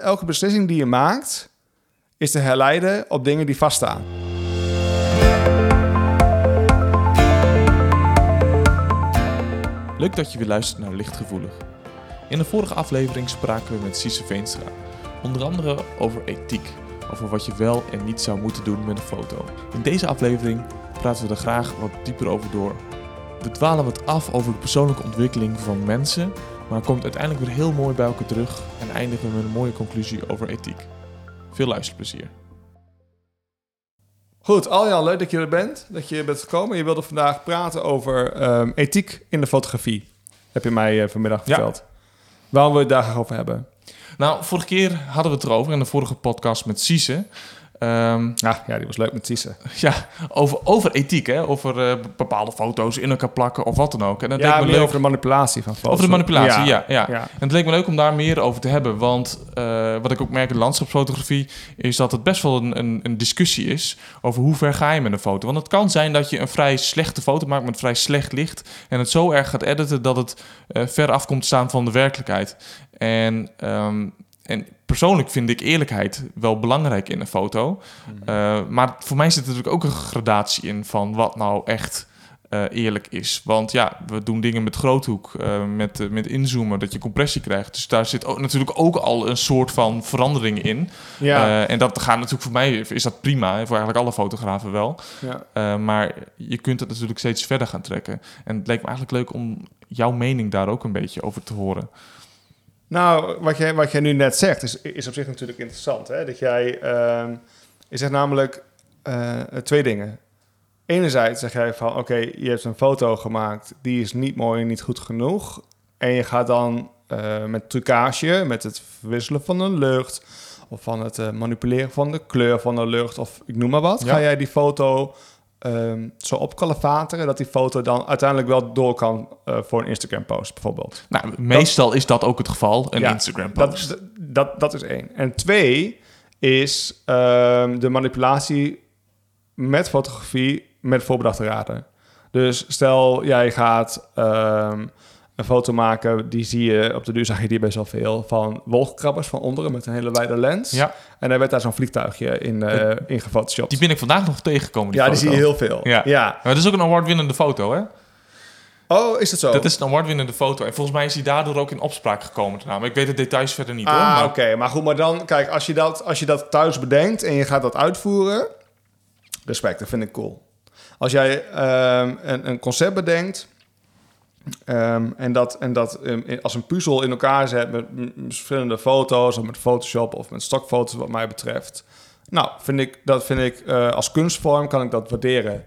Elke beslissing die je maakt is te herleiden op dingen die vaststaan. Leuk dat je weer luistert naar Lichtgevoelig. In de vorige aflevering spraken we met Cisse Veenstra. Onder andere over ethiek, over wat je wel en niet zou moeten doen met een foto. In deze aflevering praten we er graag wat dieper over door. We dwalen wat af over de persoonlijke ontwikkeling van mensen, maar komt uiteindelijk weer heel mooi bij elkaar terug en eindigen we met een mooie conclusie over ethiek. Veel luisterplezier. Goed, Aljan, leuk dat je er bent. Dat je bent gekomen. Je wilde vandaag praten over ehm, ethiek in de fotografie. Heb je mij eh, vanmiddag Ja. verteld. Waarom wil je het daar graag over hebben? Nou, vorige keer hadden we het erover in de vorige podcast met Cisse. Ehm, Ja, ja die was leuk met Tisse. ja, over, over ethiek, hè? over eh, bepaalde foto's in elkaar plakken of wat dan ook. En dat Ja, leek me meer leuk over de manipulatie van foto's. Over de manipulatie, ja. ja, ja. En het leek me leuk om daar meer over te hebben. Want eh, wat ik ook merk in landschapsfotografie... is dat het best wel een, een, een discussie is... over hoe ver ga je met een foto. Want het kan zijn dat je een vrij slechte foto maakt... met vrij slecht licht... en het zo erg gaat editen... dat het eh, ver af komt staan van de werkelijkheid. En, ehm, en persoonlijk vind ik eerlijkheid wel belangrijk in een foto. Eh, maar voor mij zit er natuurlijk ook een gradatie in... van wat nou echt eh, eerlijk is. Want ja, we doen dingen met groothoek, eh, met, met inzoomen, dat je compressie krijgt. Dus daar zit ook, natuurlijk ook al een soort van verandering in. Ja, en dat gaat natuurlijk voor mij, is dat prima, voor eigenlijk alle fotografen wel. ja. Maar je kunt het natuurlijk steeds verder gaan trekken. En het lijkt me eigenlijk leuk om jouw mening daar ook een beetje over te horen. Nou, wat jij, wat jij nu net zegt, is, is op zich natuurlijk interessant. Hè? Dat jij, ehm, je zegt namelijk eh, twee dingen. Enerzijds zeg jij van, oké, je hebt een foto gemaakt, die is niet mooi en niet goed genoeg. En je gaat dan eh, met trucage, met het verwisselen van de lucht... of van het eh, manipuleren van de kleur van de lucht, of ik noem maar wat... Ja. ga jij die foto ehm, zo opkalefateren... dat die foto dan uiteindelijk wel door kan eh, voor een Instagram-post bijvoorbeeld. Nou, meestal is dat ook het geval, een Ja, Instagram post. Dat, dat, dat is één. En twee is ehm, de manipulatie met fotografie met voorbedachte raden. Dus stel, jij gaat ehm, een foto maken, die zie je, op de duur zag je die best wel veel, van wolkenkrabbers van onderen met een hele wijde lens. Ja, En daar werd daar zo'n vliegtuigje in, eh in gefotoshopt. die ben ik vandaag nog tegengekomen, die ja, die zie je heel veel. Ja. ja. Maar dat is ook een award-winnende foto, hè? Oh, is dat zo? Dat is een award-winnende foto. En volgens mij is hij daardoor ook in opspraak gekomen. Maar ik weet de details verder niet, hoor. Ah, Maar- oké. Maar goed, maar dan, kijk, als je, dat, als je dat thuis bedenkt en je gaat dat uitvoeren, respect, dat vind ik cool. Als jij ehm, een, een concept bedenkt ehm, en dat, en dat ehm, als een puzzel in elkaar zet met, verschillende foto's, of met Photoshop of met stokfoto's, wat mij betreft. Nou, vind ik, dat vind ik eh, als kunstvorm kan ik dat waarderen.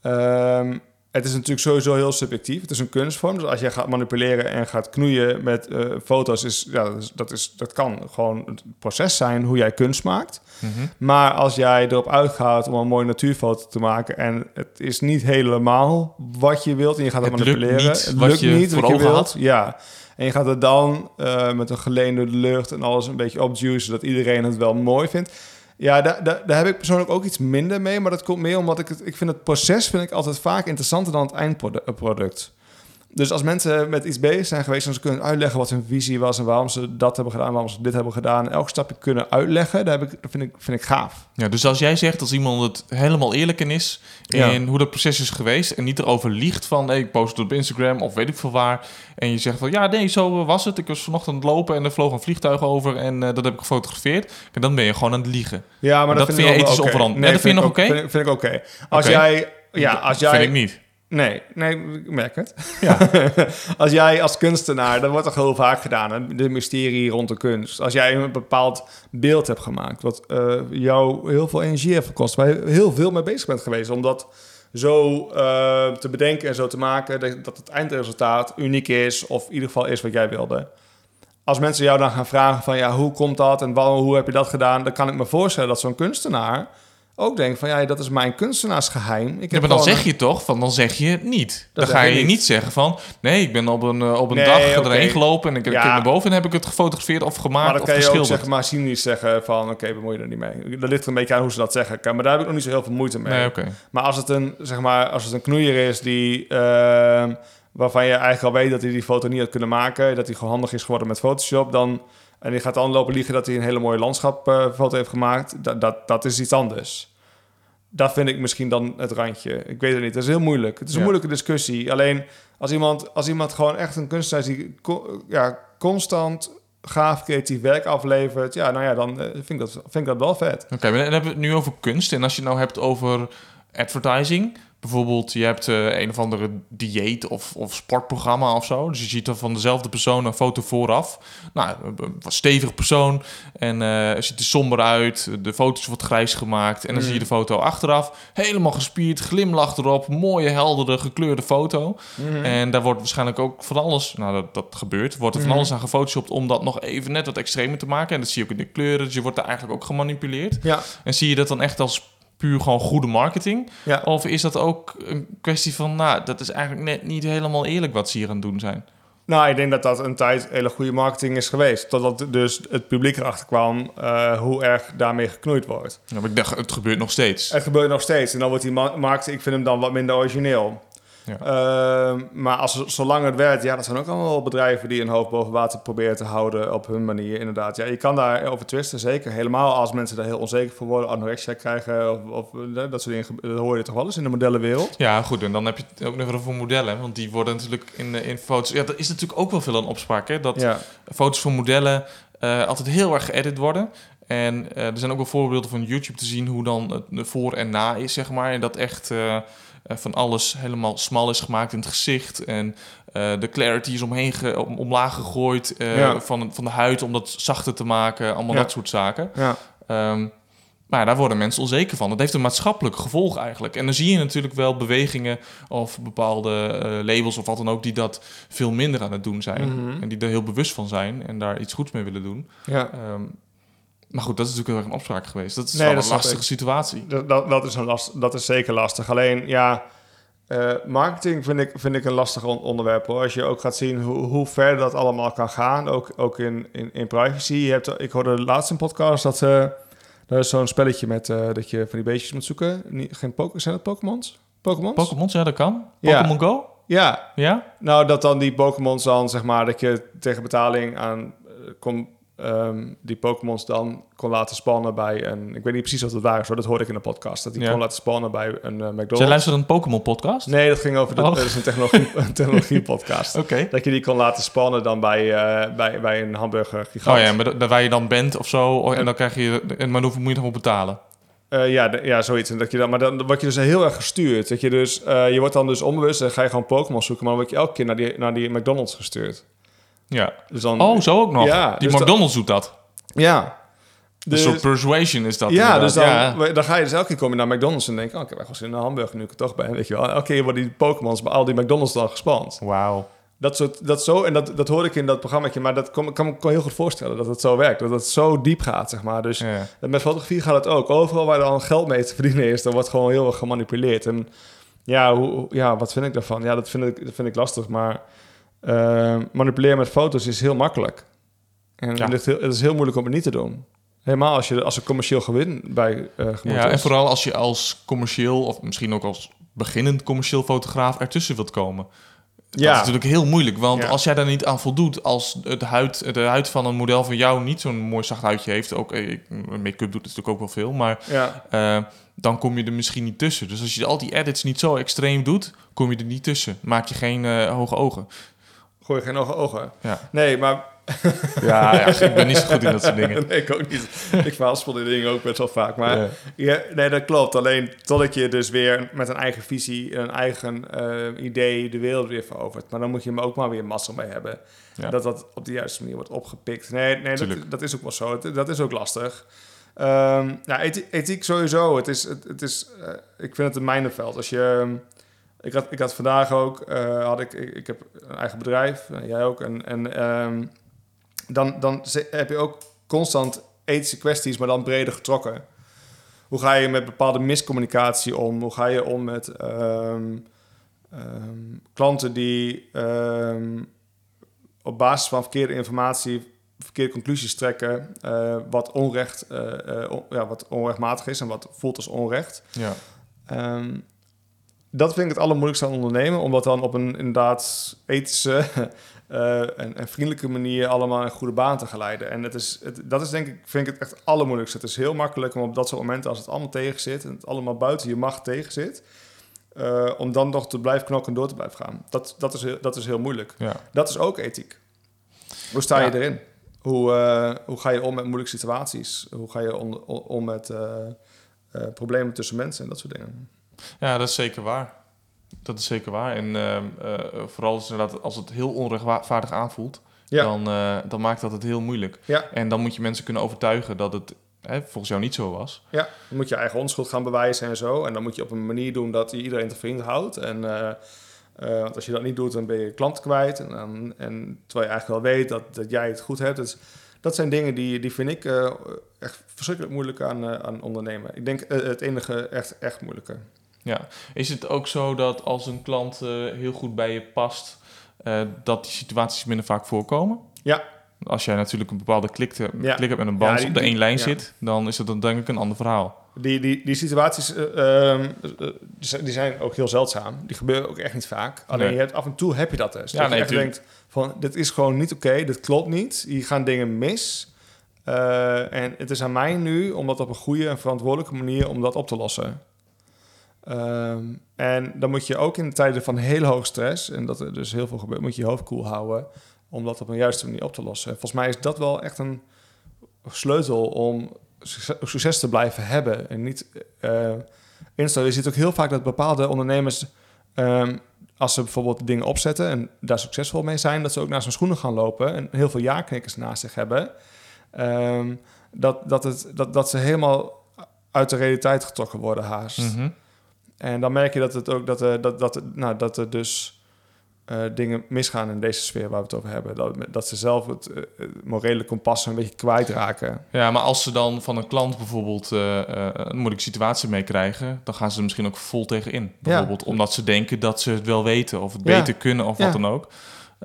Ehm, het is natuurlijk sowieso heel subjectief. Het is een kunstvorm. Dus als jij gaat manipuleren en gaat knoeien met eh, foto's, is, ja, dat, is, dat, is, dat kan gewoon het proces zijn hoe jij kunst maakt. Mhm. Maar als jij erop uitgaat om een mooie natuurfoto te maken en het is niet helemaal wat je wilt en je gaat het, Het lukt manipuleren, niet het wat lukt je niet wat je wilt, had. ja. En je gaat het dan eh, met een geleende lucht en alles een beetje opjuicen, zodat iedereen het wel mooi vindt. Ja, daar, daar, daar heb ik persoonlijk ook iets minder mee, maar dat komt meer omdat ik het, ik vind het proces vind ik altijd vaak interessanter dan het eindproduct. Dus als mensen met iets bezig zijn geweest en ze kunnen uitleggen wat hun visie was en waarom ze dat hebben gedaan, waarom ze dit hebben gedaan, elk stapje kunnen uitleggen, daar heb ik, dat vind ik, vind ik gaaf. Ja, dus als jij zegt, als iemand het helemaal eerlijk in is... Ja. in hoe dat proces is geweest... en niet erover liegt van... Hey, ik post het op Instagram of weet ik veel waar... en je zegt van... ja, nee, zo was het. Ik was vanochtend aan het lopen en er vloog een vliegtuig over... en eh, dat heb ik gefotografeerd. En dan ben je gewoon aan het liegen. Ja, maar Dat dat, vind ik je ethisch onverantwoord. Nee, dat vind je nog ook- oké? Vind, ik- vind ik oké. Als jij... Ja, als jij... Vind ik niet. Nee, nee, ik merk het. Ja. als jij als kunstenaar, dat wordt toch heel vaak gedaan, hè? de mysterie rond de kunst. Als jij een bepaald beeld hebt gemaakt, wat eh, jou heel veel energie heeft gekost, waar je heel veel mee bezig bent geweest, om dat zo eh, te bedenken en zo te maken, dat, dat het eindresultaat uniek is, of in ieder geval is wat jij wilde. Als mensen jou dan gaan vragen van, ja, hoe komt dat en waarom, hoe heb je dat gedaan, dan kan ik me voorstellen dat zo'n kunstenaar ook denkt van, ja, dat is mijn kunstenaarsgeheim. Ik Ja, heb maar dan zeg je toch, van dan zeg je het niet. Dan ga je niet. niet zeggen van... nee, ik ben op een, eh, op een Nee, dag erheen gelopen... en ik, Ja. naar boven en heb ik het gefotografeerd of gemaakt Maar dan of kan je ook geschilderd. zeg maar cynisch zeggen van... oké, bemoei je er niet mee. Dat ligt er een beetje aan hoe ze dat zeggen. Maar daar heb ik nog niet zo heel veel moeite mee. Nee. Maar als het een, zeg maar, als het een knoeier is die... ehm, waarvan je eigenlijk al weet dat hij die foto niet had kunnen maken... dat hij gewoon handig is geworden met Photoshop... dan En die gaat dan lopen liegen dat hij een hele mooie landschapfoto heeft gemaakt. Dat, dat, dat is iets anders. Dat vind ik misschien dan het randje. Ik weet het niet. Dat is heel moeilijk. Het is een Ja. moeilijke discussie. Alleen als iemand, als iemand gewoon echt een kunstenaar is die ja, constant gaaf creatief werk aflevert, ja, nou ja, dan eh, vind, ik dat, vind ik dat wel vet. Oké, dan hebben we het nu over kunst. En als je het nou hebt over advertising... Bijvoorbeeld, je hebt eh, een of andere dieet of, of sportprogramma of zo. Dus je ziet dan van dezelfde persoon een foto vooraf. Nou, een stevig persoon. En het ziet er somber uit. De foto is wat grijs gemaakt. En dan zie je de foto achteraf. Helemaal gespierd, glimlach erop. Mooie, heldere, gekleurde foto. En daar wordt waarschijnlijk ook van alles... Nou, dat, dat gebeurt. Wordt er van Mhm. alles aan gefotoshopt om dat nog even net wat extremer te maken. En dat zie je ook in de kleuren. Dus je wordt daar eigenlijk ook gemanipuleerd. Ja, En zie je dat dan echt als puur gewoon goede marketing? ja. Of is dat ook een kwestie van, nou, dat is eigenlijk net niet helemaal eerlijk wat ze hier aan het doen zijn? Nou, ik denk dat dat een tijd hele goede marketing is geweest. Totdat dus het publiek erachter kwam eh, hoe erg daarmee geknoeid wordt. Ja, maar ik dacht, het gebeurt nog steeds. Het gebeurt nog steeds. En dan wordt die ma- marketing, ik vind hem dan wat minder origineel. Ja. Ehm, maar als, zolang het werkt, ja, dat zijn ook allemaal bedrijven die een hoofd boven water proberen te houden op hun manier, inderdaad. Ja, je kan daar over twisten, zeker. Helemaal als mensen daar heel onzeker voor worden, anorexia krijgen of, of eh, dat soort dingen. Dat hoor je toch wel eens in de modellenwereld? Ja, goed. En dan heb je het ook nog voor modellen. Want die worden natuurlijk in, in foto's... Ja, dat is natuurlijk ook wel veel een opspraak, hè? Dat Ja, foto's van modellen eh, altijd heel erg geëdit worden. En eh, er zijn ook wel voorbeelden van YouTube te zien hoe dan het voor en na is, zeg maar. En dat echt eh, eh, van alles helemaal smal is gemaakt in het gezicht. En eh, de clarity is omheen ge- om, omlaag gegooid eh, Ja. van, van de huid om dat zachter te maken. Allemaal Ja. dat soort zaken. ja. Ehm, maar daar worden mensen onzeker van. Dat heeft een maatschappelijk gevolg eigenlijk. En dan zie je natuurlijk wel bewegingen of bepaalde eh, labels of wat dan ook... die dat veel minder aan het doen zijn. Mhm. En die er heel bewust van zijn en daar iets goeds mee willen doen. ja. Ehm, maar goed, dat is natuurlijk heel erg een opspraak geweest. Dat is Nee, wel dat een lastige ik. situatie. Dat, dat, dat, is een last, dat is zeker lastig. Alleen, ja, eh, marketing vind ik, vind ik een lastig on- onderwerp. Hoor. Als je ook gaat zien hoe, hoe ver dat allemaal kan gaan, ook, ook in, in, in privacy. Je hebt, ik hoorde laatst een podcast dat eh er is zo'n spelletje met eh, dat je van die beestjes moet zoeken. Niet, geen Pokémon, zijn dat Pokémons? Pokémons? Pokémon, ja, dat kan. Ja. Pokémon Go? ja, Ja? nou dat dan die Pokémons dan, zeg maar, dat je tegen betaling aan eh, kon, ehm, die Pokémons dan kon laten spannen bij een... Ik weet niet precies wat het waar hoor, dat hoorde ik in de podcast. Dat die Ja. kon laten spannen bij een eh, McDonald's. Zij luisteren een Pokémon podcast? Nee, dat ging over de, Oh. dat is een technologie, een technologie podcast. Oké. Dat je die kon laten spannen dan bij, eh, bij, bij een hamburger gigant. Oh ja, maar da- waar je dan bent of zo. oh, En dan krijg je... En maar hoeveel moet je dan betalen? Eh, ja, de- ja, zoiets. En dat je dan, maar dan word je dus heel erg gestuurd. Dat je dus, je wordt dan dus onbewust en ga je gewoon Pokémon zoeken, maar dan word je elke keer naar die, naar die McDonald's gestuurd. Ja. Dus dan, Oh, zo ook nog. Ja, Die dus McDonald's doet dat. Ja. Een Dus, soort persuasion is dat ja, inderdaad. dus dan, Ja. dan ga je dus elke keer kom je naar McDonald's en denk oh, ik heb echt wel zin in een hamburger nu ik er toch ben, weet je wel. Elke keer worden die Pokémons bij al die McDonald's dan gespand. Wauw. Dat soort, dat zo, en dat, dat hoorde ik in dat programmaatje, maar dat kom, kan me heel goed voorstellen dat het zo werkt. Dat het zo diep gaat, zeg maar. Dus Ja. met fotografie gaat het ook. Overal waar er al geld mee te verdienen is, dan wordt gewoon heel erg gemanipuleerd. En ja, hoe, hoe- ja wat vind ik daarvan? Ja, dat vind ik, dat vind ik lastig, maar eh, manipuleren met foto's is heel makkelijk. En Ja. het, is heel, het is heel moeilijk om het niet te doen. Helemaal als, je, als er commercieel gewin bij Ja, en vooral als je als commercieel, of misschien ook als beginnend commercieel fotograaf ertussen wilt komen. Dat is ja, natuurlijk heel moeilijk, want Ja. als jij daar niet aan voldoet, als het huid, de huid van een model van jou niet zo'n mooi zacht huidje heeft, ook eh, make-up doet natuurlijk ook wel veel, maar ja, eh, dan kom je er misschien niet tussen. Dus als je al die edits niet zo extreem doet, kom je er niet tussen. Maak je geen hoge ogen. Gooi je geen ogen ogen. Ja. Nee, maar Ja, ja, ik ben niet zo goed in dat soort dingen. nee, ik ook niet. Ik verhaspel die dingen ook best wel vaak. Maar Ja. ja, nee, dat klopt. Alleen totdat je dus weer met een eigen visie, een eigen eh, idee de wereld weer verovert. Maar dan moet je hem ook maar weer massa mee hebben. Dat dat op de juiste manier wordt opgepikt. Nee, nee dat, dat is ook wel zo. Dat is ook lastig. Ehm ja, ethiek, ethiek sowieso. Het is, het, het is, eh, ik vind het een mijnenveld. Als je... ehm, ik had, ik had vandaag ook, eh, had ik, ik, ik heb een eigen bedrijf, jij ook. En, en ehm, dan, dan heb je ook constant ethische kwesties, maar dan breder getrokken. Hoe ga je met bepaalde miscommunicatie om? Hoe ga je om met ehm, ehm, klanten die op basis van verkeerde informatie verkeerde conclusies trekken, eh, wat onrecht, eh, on- ja, wat onrechtmatig is en wat voelt als onrecht. Ja. Dat vind ik het allermoeilijkste aan ondernemen. Om dat dan op een inderdaad ethische eh, en, en vriendelijke manier allemaal een goede baan te geleiden. En het is, het, dat is denk ik, vind ik het echt allermoeilijkste. Het is heel makkelijk om op dat soort momenten, als het allemaal tegen zit... en het allemaal buiten je macht tegen zit... eh, om dan nog te blijven knokken en door te blijven gaan. Dat, dat, is, heel, dat is heel moeilijk. Ja. Dat is ook ethiek. Hoe sta je erin? Hoe, eh, hoe ga je om met moeilijke situaties? Hoe ga je om, om met problemen tussen mensen en dat soort dingen? Ja, dat is zeker waar. Dat is zeker waar. En ehm, eh, vooral als, inderdaad, als het heel onrechtvaardig aanvoelt, Ja. dan, eh, dan maakt dat het heel moeilijk. Ja. En dan moet je mensen kunnen overtuigen dat het hè, volgens jou niet zo was. Ja, dan moet je eigen onschuld gaan bewijzen en zo. En dan moet je op een manier doen dat je iedereen te vriend houdt. En, eh, eh, want als je dat niet doet, dan ben je klant kwijt. En, en terwijl je eigenlijk wel weet dat, dat jij het goed hebt. Dus dat zijn dingen die, die vind ik eh, echt verschrikkelijk moeilijk aan, eh, aan ondernemen. Ik denk eh, het enige echt, echt moeilijke. Ja. Is het ook zo dat als een klant eh, heel goed bij je past, eh, dat die situaties minder vaak voorkomen? Ja. Als jij natuurlijk een bepaalde klik, te- Ja. klik hebt met een band Ja, die- op de één lijn zit, dan is het dan denk ik een ander verhaal. Die, die, die situaties eh, ehm, eh, die zijn- ook heel zeldzaam. Die gebeuren ook echt niet vaak. Alleen Nee. je hebt, af en toe heb je dat dus. Ja, dat nee, je echt denkt van, dit is gewoon niet oké, dit klopt niet. Hier gaan dingen mis. En het is aan mij nu om dat op een goede en verantwoordelijke manier om dat op te lossen. Ehm, en dan moet je ook in tijden van hele hoge stress, en dat er dus heel veel gebeurt, moet je je hoofd koel houden om dat op een juiste manier op te lossen. Volgens mij is dat wel echt een sleutel om succes, te blijven hebben. En niet eh instellen. Je ziet ook heel vaak dat bepaalde ondernemers, ehm, als ze bijvoorbeeld dingen opzetten en daar succesvol mee zijn, dat ze ook naar zijn schoenen gaan lopen en heel veel ja-knikkers naast zich hebben. Ehm, dat, dat, het, dat, dat ze helemaal uit de realiteit getrokken worden haast. Mhm. En dan merk je dat het ook dat, er dat, dat, nou, dat er dus eh, dingen misgaan in deze sfeer waar we het over hebben. Dat, dat ze zelf het eh, morele kompas een beetje kwijtraken. Ja, maar als ze dan van een klant bijvoorbeeld een moeilijke situatie meekrijgen, dan gaan ze er misschien ook vol tegen in. Bijvoorbeeld omdat ze denken dat ze het wel weten of het Ja. beter kunnen of Ja. wat dan ook.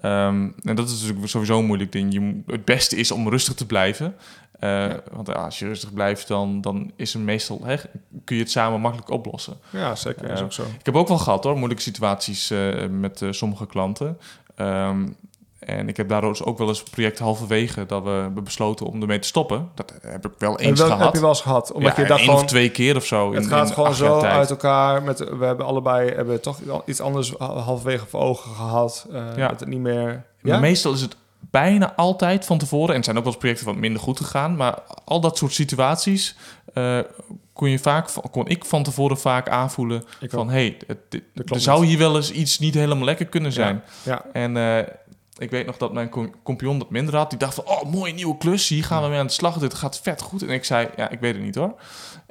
Ehm, en dat is natuurlijk sowieso een moeilijk ding. Je, het beste is om rustig te blijven. Eh, Want als je rustig blijft, dan, dan is er meestal, hè, kun je het samen makkelijk oplossen. Ja, zeker. Dat is Ja. ook zo. Ik heb ook wel gehad hoor, moeilijke situaties eh, met eh, sommige klanten. Ehm, en ik heb daardoor dus ook wel eens een project halverwege dat we hebben besloten om ermee te stoppen. Dat heb ik wel En eens dat gehad. heb je wel eens gehad. Omdat ja, je dacht één of twee keer of zo. het in- gaat in gewoon zo tijd. uit elkaar. Met, we hebben allebei hebben toch iets anders halverwege voor ogen gehad. eh, Ja. Dat het niet meer... Ja? Meestal is het bijna altijd van tevoren. En zijn ook wel eens projecten wat minder goed gegaan. Maar al dat soort situaties eh, kon, je vaak, kon ik van tevoren vaak aanvoelen Ik van... hé, hey, er zou hier wel eens iets niet helemaal lekker kunnen zijn. Ja. En eh, ik weet nog dat mijn compagnon dat minder had. Die dacht van, oh, mooie nieuwe klus. Hier gaan we mee aan de slag. Dit gaat vet goed. En ik zei, ja, ik weet het niet hoor.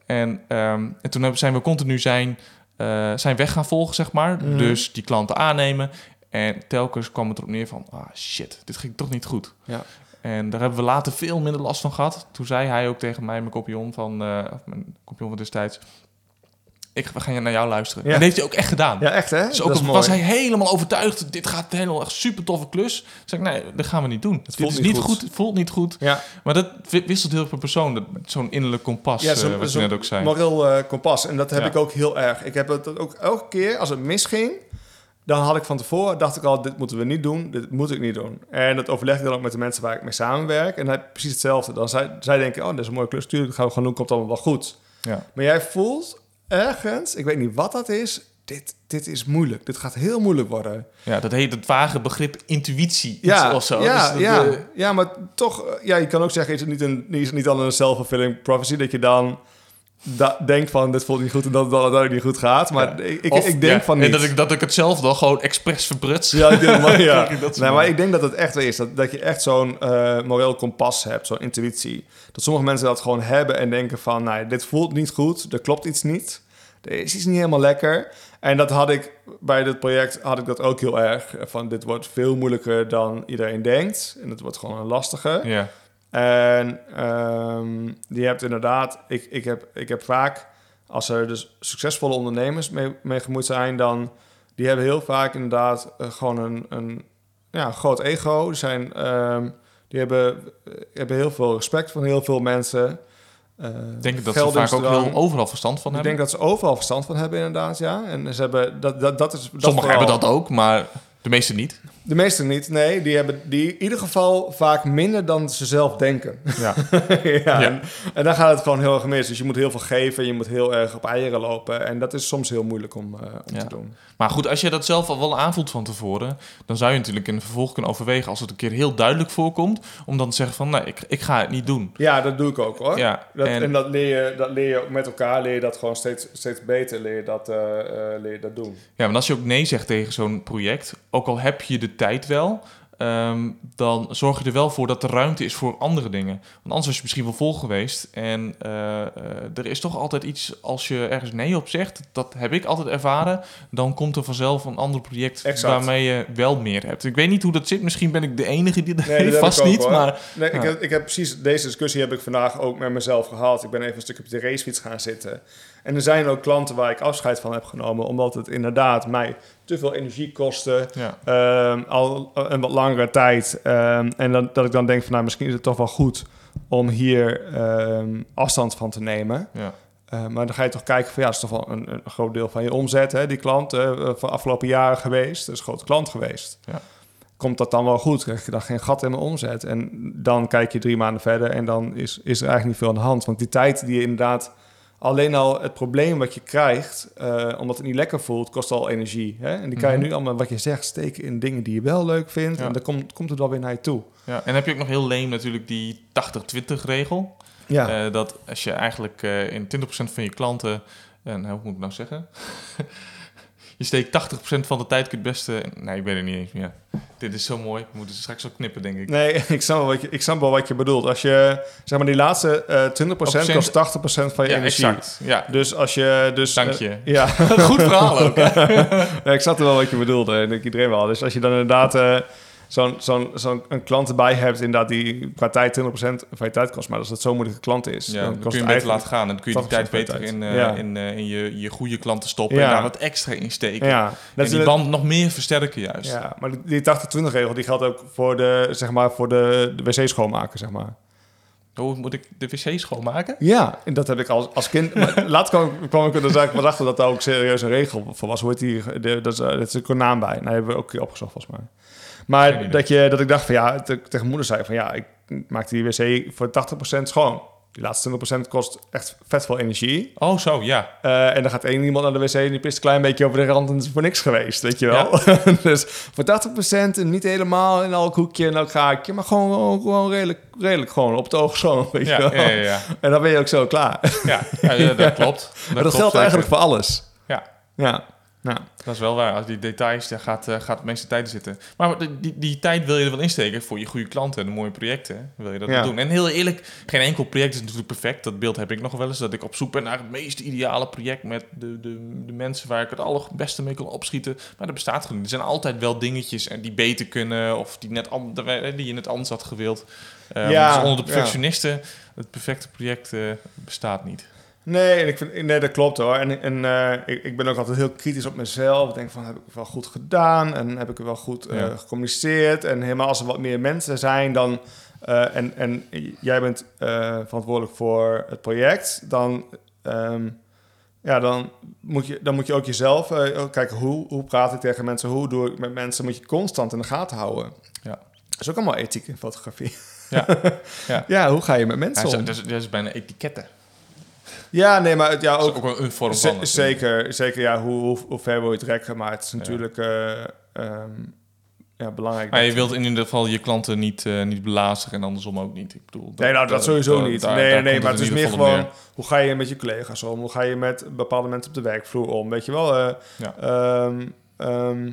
En, ehm, en toen hebben- zijn we continu zijn, eh, zijn weg gaan volgen, zeg maar. Mhm. Dus die klanten aannemen. En telkens kwam het erop neer van, ah shit, dit ging toch niet goed. Ja. En daar hebben we later veel minder last van gehad. Toen zei hij ook tegen mij, mijn compagnon van, eh, of mijn compagnon van destijds... Ik, we gaan naar jou luisteren. Ja. En dat heeft hij ook echt gedaan. ja, echt hè? Dus ook al was hij helemaal overtuigd, dit gaat helemaal echt super toffe klus. Zeg ik, nee, dat gaan we niet doen. dit voelt niet goed. goed. het voelt niet goed. Ja, Maar dat wi- wisselt heel veel per persoon. dat- Zo'n innerlijk kompas, Ja, eh, wat je zo'n net ook zei. moreel eh, kompas. En dat heb Ja. ik ook heel erg. Ik heb het ook elke keer als het misging, dan had ik van tevoren, dacht ik al, dit moeten we niet doen, dit moet ik niet doen. En dat overleg ik dan ook met de mensen waar ik mee samenwerk. En ik precies hetzelfde. Dan zij, zij denken, oh, dat is een mooie klus, tuurlijk, gaan we gewoon doen, komt allemaal wel goed. Ja. Maar jij voelt ergens, ik weet niet wat dat is, dit, dit is moeilijk. Dit gaat heel moeilijk worden. ja, dat heet het vage begrip intuïtie Ja, of zo. ja, Dus ja, eh, ja, maar toch, eh, ja, je kan ook zeggen, is het niet, een, is het niet dan een self-fulfilling prophecy, dat je dan denkt van, dit voelt niet goed en dat het uiteindelijk niet goed gaat. Maar ik, ik, of- ik denk van en niet. Dat ik, dat ik het zelf dan gewoon expres verbruts. Ja, ik denk, maar, ja. Dat nee, maar ik denk dat het echt is. Dat, dat je echt zo'n eh, moreel kompas hebt, zo'n intuïtie. Dat sommige mensen dat gewoon hebben en denken van... Nou, dit voelt niet goed, er klopt iets niet. Er is iets niet helemaal lekker. En dat had ik bij dit project had ik dat ook heel erg. Van dit wordt veel moeilijker dan iedereen denkt. En het wordt gewoon een lastige. Ja. En ehm, je hebt inderdaad, ik, ik, heb, ik heb vaak, als er dus succesvolle ondernemers mee, mee gemoeid zijn, dan die hebben heel vaak inderdaad eh, gewoon een, een ja, groot ego. Die, zijn, ehm, die hebben, eh, hebben heel veel respect van heel veel mensen. Ik denk dat ze vaak ook heel overal verstand van Ik hebben. denk dat ze overal verstand van hebben, inderdaad, ja. En ze hebben, dat, dat, dat is... Dat Sommigen vooral. hebben dat ook, maar de meeste niet. De meesten niet, nee. Die hebben die in ieder geval vaak minder dan ze zelf denken. Ja. ja, Ja. En, en dan gaat het gewoon heel erg mis. Dus je moet heel veel geven, je moet heel erg op eieren lopen. En dat is soms heel moeilijk om, eh, om Ja. te doen. Maar goed, als je dat zelf al wel aanvoelt van tevoren, dan zou je natuurlijk in het vervolg kunnen overwegen als het een keer heel duidelijk voorkomt, om dan te zeggen van nee, ik, ik ga het niet doen. Ja, dat doe ik ook hoor. Ja, Dat, en, en- dat, leer je, dat leer je ook met elkaar, leer je dat gewoon steeds, steeds beter leer je dat, eh, eh, leer je dat doen. Ja, want als je ook nee zegt tegen zo'n project, ook al heb je de tijd wel, ehm, dan zorg je er wel voor dat er ruimte is voor andere dingen. Want anders was je misschien wel vol geweest. En eh, eh, er is toch altijd iets, als je ergens nee op zegt, dat heb ik altijd ervaren, dan komt er vanzelf een ander project Exact. waarmee je wel meer hebt. Ik weet niet hoe dat zit, misschien ben ik de enige die dat Nee, heeft, dat heb vast niet, hoor. maar Nee, ik, heb, ik heb precies deze discussie heb ik vandaag ook met mezelf gehad. Ik ben even een stukje op de racefiets gaan zitten. En er zijn ook klanten waar ik afscheid van heb genomen, omdat het inderdaad mij te veel energie kostte. ja. Ehm, al een wat langere tijd. Ehm, en dan, dat ik dan denk van nou, misschien is het toch wel goed om hier ehm, afstand van te nemen. ja. Eh, maar dan ga je toch kijken van ja, is toch wel een, een groot deel van je omzet, hè, die klant, eh, van afgelopen jaren geweest. Dat is een grote klant geweest. Ja. Komt dat dan wel goed? Krijg je dan geen gat in mijn omzet? En dan kijk je drie maanden verder en dan is, is er eigenlijk niet veel aan de hand. Want die tijd die je inderdaad alleen al het probleem wat je krijgt, eh, omdat het niet lekker voelt, kost al energie. Hè? En die kan je Mhm. nu allemaal, wat je zegt, steken in dingen die je wel leuk vindt. Ja. En dan komt, komt het wel weer naar je toe. Ja, en heb je ook nog heel leem natuurlijk die 80-20 regel. Ja, Eh, dat als je eigenlijk eh, in 20% van je klanten, en hoe moet ik nou zeggen? je steekt 80% van de tijd het beste. Nee, ik weet het niet eens meer. Dit is zo mooi. We moeten ze straks ook knippen, denk ik. nee, ik snap, wel wat je, ik snap wel wat je bedoelt. Als je, zeg maar, die laatste eh 20% Procent- kost 80% van je ja, energie. exact. Ja, Dus als je... Dus, dank eh, je. ja, Goed verhaal ook. Ja, ik snap wel wat je bedoelde. En ik iedereen wel. Dus als je dan inderdaad eh, zo'n zo'n zo'n een klant erbij hebt... inderdaad die qua tijd 20% van je tijd kost... maar als het zo'n moeilijke klant is... Ja, dan kun je beter laten gaan. En dan kun je die 80% tijd beter in, eh, Ja. in, eh, in je, je goede klanten stoppen Ja. en daar wat extra in steken. Ja, dat die band nog meer versterken juist. Ja, maar die- die 80-20 regel die geldt ook voor de, zeg maar, voor de, de wc schoonmaken, zeg maar. Hoe moet ik de wc schoonmaken? Ja, en dat heb ik als, als kind... maar laat kwam, kwam ik er dus eigenlijk achter dat daar ook serieus een regel voor was. Hoe heet die? De, dat is, eh, dat is een naam bij. Nou, hebben we ook opgezocht volgens mij. Maar dat, je, dat ik dacht van ja, te- tegen moeder zei van ja, ik maak die wc voor 80% schoon. Die laatste 20% kost echt vet veel energie. Oh, zo, ja. Eh, en dan gaat één iemand naar de wc en die pist een klein beetje over de rand en is voor niks geweest, weet je wel. dus voor 80% en niet helemaal in elk hoekje en elk gaatje, maar gewoon, gewoon, redelijk, redelijk gewoon op het oog schoon, weet je wel. ja, ja, ja. En dan ben je ook zo klaar. ja, dat klopt. maar dat klopt geldt eigenlijk voor alles. Ja. Ja. Nou, Dat is wel waar. Als die details, daar gaat, eh, gaat het meeste tijd in zitten. Maar die, die, die tijd wil je er wel insteken voor je goede klanten en de mooie projecten. Wil je dat Ja. doen. En heel eerlijk, geen enkel project is natuurlijk perfect. Dat beeld heb ik nog wel eens. Dat ik op zoek ben naar het meest ideale project met de, de, de mensen waar ik het allerbeste mee kan opschieten. Maar dat bestaat gewoon niet. Er zijn altijd wel dingetjes en die beter kunnen of die, net an- die je net anders had gewild. Eh, Ja, dus onder de ja. perfectionisten, het perfecte project eh, bestaat niet. Nee, en ik vind, nee, dat klopt hoor. En, en eh, ik, ik ben ook altijd heel kritisch op mezelf. Ik denk van, heb ik het wel goed gedaan? En heb ik het wel goed Ja. gecommuniceerd? En helemaal als er wat meer mensen zijn, dan... eh, en, en jij bent verantwoordelijk voor het project, dan... ehm, ja, dan moet, je, dan moet je ook jezelf kijken hoe, hoe praat ik tegen mensen, hoe doe ik met mensen, moet je constant in de gaten houden. Ja. Dat is ook allemaal ethiek in fotografie. Ja. Ja. ja, hoe ga je met Ja, mensen zo- om? dat, is, dat is bijna etiketten. Ja, nee, maar het- ja, ook, ook wel een vorm van. zeker, zeker ja, hoe, hoe, hoe ver wil je het rekken, maar het is Ja. natuurlijk eh, ehm, ja, belangrijk. Maar je wilt in ieder geval je klanten niet, eh niet belazigen en andersom ook niet. Ik bedoel, Nee, nou, dat sowieso niet. daar- nee, daar nee, maar het is meer gewoon... Hoe ga je met je collega's om? Hoe ga je met bepaalde mensen op de werkvloer om? Weet je wel? eh, Ja. ehm, ehm,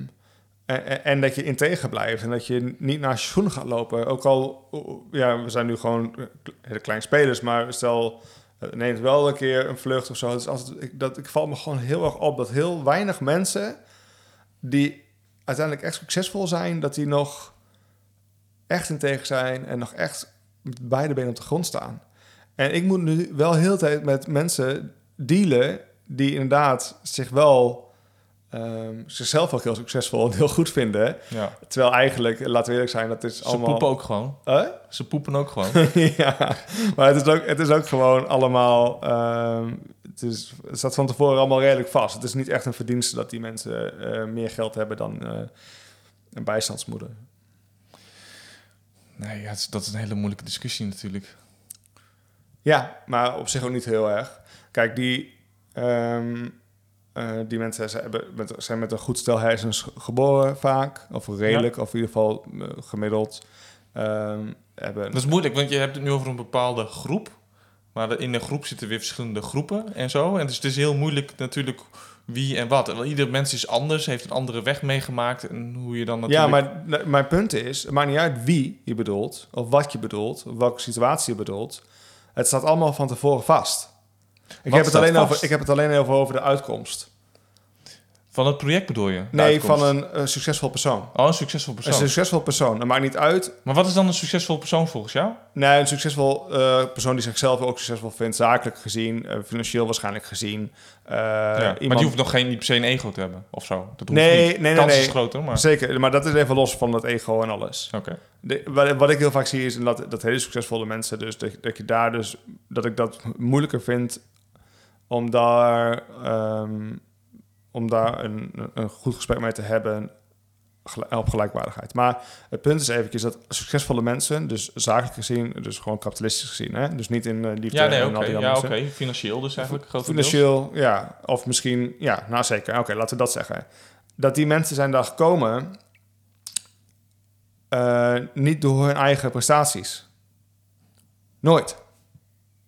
en, dat je integer blijft. En dat je niet naar je schoenen gaat lopen. Ook al... Ja, we zijn nu gewoon eh, hele kleine spelers. Maar stel... neemt wel een keer een vlucht of zo. Dus als ik, dat, ik val me gewoon heel erg op dat heel weinig mensen die uiteindelijk echt succesvol zijn, dat die nog echt integer zijn en nog echt met beide benen op de grond staan. En ik moet nu wel heel de tijd met mensen dealen die inderdaad zich wel ehm, zichzelf ook heel succesvol en heel goed vinden. Ja. Terwijl eigenlijk, laten we eerlijk zijn, dat is Ze allemaal... poepen ook gewoon. Huh? Ze poepen ook gewoon. ja, maar het is ook, het is ook gewoon allemaal... ehm, het, is, het staat van tevoren allemaal redelijk vast. Het is niet echt een verdienste dat die mensen eh, meer geld hebben dan eh, een bijstandsmoeder. Nee, ja, is- dat is een hele moeilijke discussie natuurlijk. Ja, maar op zich ook niet heel erg. Kijk, die, ehm, eh, die mensen zijn, hebben, met, zijn met een goed stel hersens geboren vaak. Of redelijk, of in ieder geval eh, gemiddeld. Ehm, hebben, Dat is moeilijk, want je hebt het nu over een bepaalde groep. Maar in een groep zitten weer verschillende groepen en zo. En dus het is heel moeilijk natuurlijk wie en wat. Want ieder mens is anders, heeft een andere weg meegemaakt. En hoe je dan natuurlijk... Ja, maar mijn punt is, het maakt niet uit wie je bedoelt, of wat je bedoelt, of welke situatie je bedoelt. Het staat allemaal van tevoren vast. Ik, heb het, alleen over, ik heb het alleen over, over de uitkomst. Van het project bedoel je? Nee, uitkomst? van een, eh, succesvol persoon. Oh, een succesvol persoon. Een succesvol persoon. Dat maakt niet uit. Maar wat is dan een succesvol persoon volgens jou? Nee, een succesvol eh, persoon die zichzelf ook succesvol vindt, zakelijk gezien, eh, financieel waarschijnlijk gezien. Eh, ja. Maar die hoeft nog geen niet per se een ego te hebben, of zo. Dat hoeft Nee, niet. nee, nee, Kans nee. is groter, maar... Zeker, maar dat is even los van dat ego en alles. Oké. Wat, wat ik heel vaak zie is dat, dat hele succesvolle mensen, dus dat, dat je daar dus, dat ik dat moeilijker vind om daar, ehm, om daar een, een goed gesprek mee te hebben op gelijkwaardigheid. Maar het punt is eventjes dat succesvolle mensen, dus zakelijk gezien, dus gewoon kapitalistisch gezien, hè? dus niet in eh, liefde Ja, nee, en oké. al die Ja, oké. Financieel dus eigenlijk, grotendeels. Financieel, ja. Of misschien, ja, nou zeker. Oké, laten we dat zeggen. Dat die mensen zijn daar gekomen eh, niet door hun eigen prestaties. Nooit.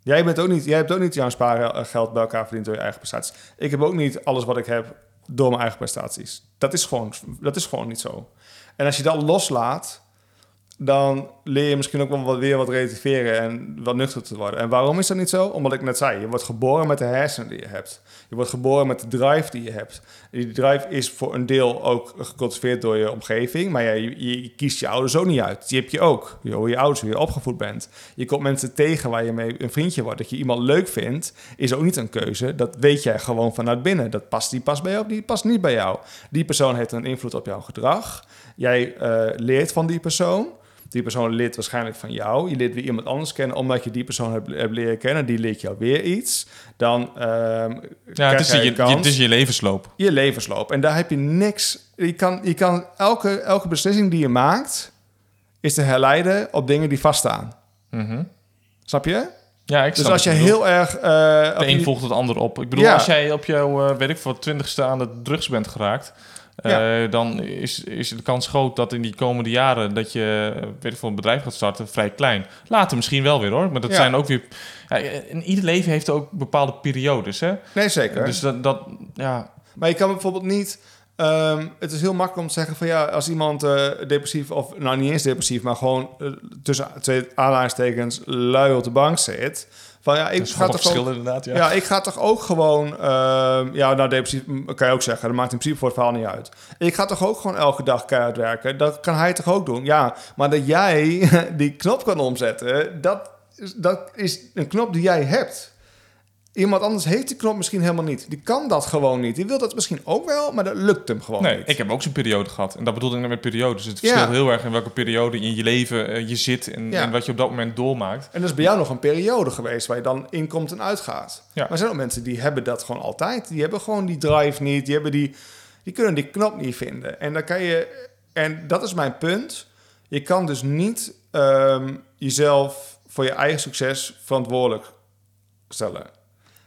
Jij, bent ook niet, jij hebt ook niet jouw spaargeld bij elkaar verdiend door je eigen prestaties. Ik heb ook niet alles wat ik heb door mijn eigen prestaties. Dat is gewoon, dat is gewoon niet zo. En als je dat loslaat, dan leer je misschien ook wel wat, weer wat relativeren en wat nuchter te worden. En waarom is dat niet zo? Omdat ik net zei, je wordt geboren met de hersenen die je hebt. Je wordt geboren met de drive die je hebt. Die drive is voor een deel ook gecultiveerd door je omgeving, maar ja, je, kiest je ouders ook niet uit. Die heb je ook. Hoe je ouders, hoe je opgevoed bent. Je komt mensen tegen waar je mee een vriendje wordt. Dat je iemand leuk vindt, is ook niet een keuze. Dat weet jij gewoon vanuit binnen. Dat past, die past bij jou, die past niet bij jou. Die persoon heeft een invloed op jouw gedrag. Jij eh, leert van die persoon. Die persoon leert waarschijnlijk van jou. Je leert weer iemand anders kennen omdat je die persoon hebt, hebt leren kennen. Die leert jou weer iets. Dan ehm Ja, krijg het is, je, het is je levensloop. je levensloop. En daar heb je niks. Je kan, je kan elke, elke beslissing die je maakt, is te herleiden op dingen die vaststaan. Mhm. Snap je? Ja, ik Dus als je heel erg. eh, De een volgt het ander op. Ik bedoel, Ja. als jij op jouw, eh, weet ik voor twintigste aan de drugs bent geraakt... eh, dan is, is de kans groot dat in die komende jaren... dat je, eh, weet ik veel, een bedrijf gaat starten, vrij klein. Later misschien wel weer, hoor. Maar dat Ja. zijn ook weer... Ja, in ieder leven heeft ook bepaalde periodes, hè? Nee, zeker. Dus dat, dat ja... Maar je kan bijvoorbeeld niet. ehm, het is heel makkelijk om te zeggen van ja, als iemand eh, depressief, of nou niet eens depressief, maar gewoon tussen twee aanhalingstekens lui op de bank zit. Van ja, ik Dat is ga toch ook, verschil inderdaad, ja. ja. ik ga toch ook gewoon, ehm, ja, nou depressief kan je ook zeggen, dat maakt in principe voor het verhaal niet uit. Ik ga toch ook gewoon elke dag keihard werken. Dat kan hij toch ook doen? Ja, maar dat jij die knop kan omzetten, dat, dat is een knop die jij hebt. Iemand anders heeft die knop misschien helemaal niet. Die kan dat gewoon niet. Die wil dat misschien ook wel, maar dat lukt hem gewoon Nee, niet. ik heb ook zo'n periode gehad. En dat bedoelde ik net met periodes. Het Ja. verschilt heel erg in welke periode in je leven eh, je zit... En, Ja. en wat je op dat moment doormaakt. En dat is bij jou nog een periode geweest waar je dan inkomt en uitgaat. Ja. Maar er zijn ook mensen die hebben dat gewoon altijd. Die hebben gewoon die drive niet. Die, hebben die, die kunnen die knop niet vinden. En dan kan je... En dat is mijn punt. Je kan dus niet ehm, jezelf voor je eigen succes verantwoordelijk stellen.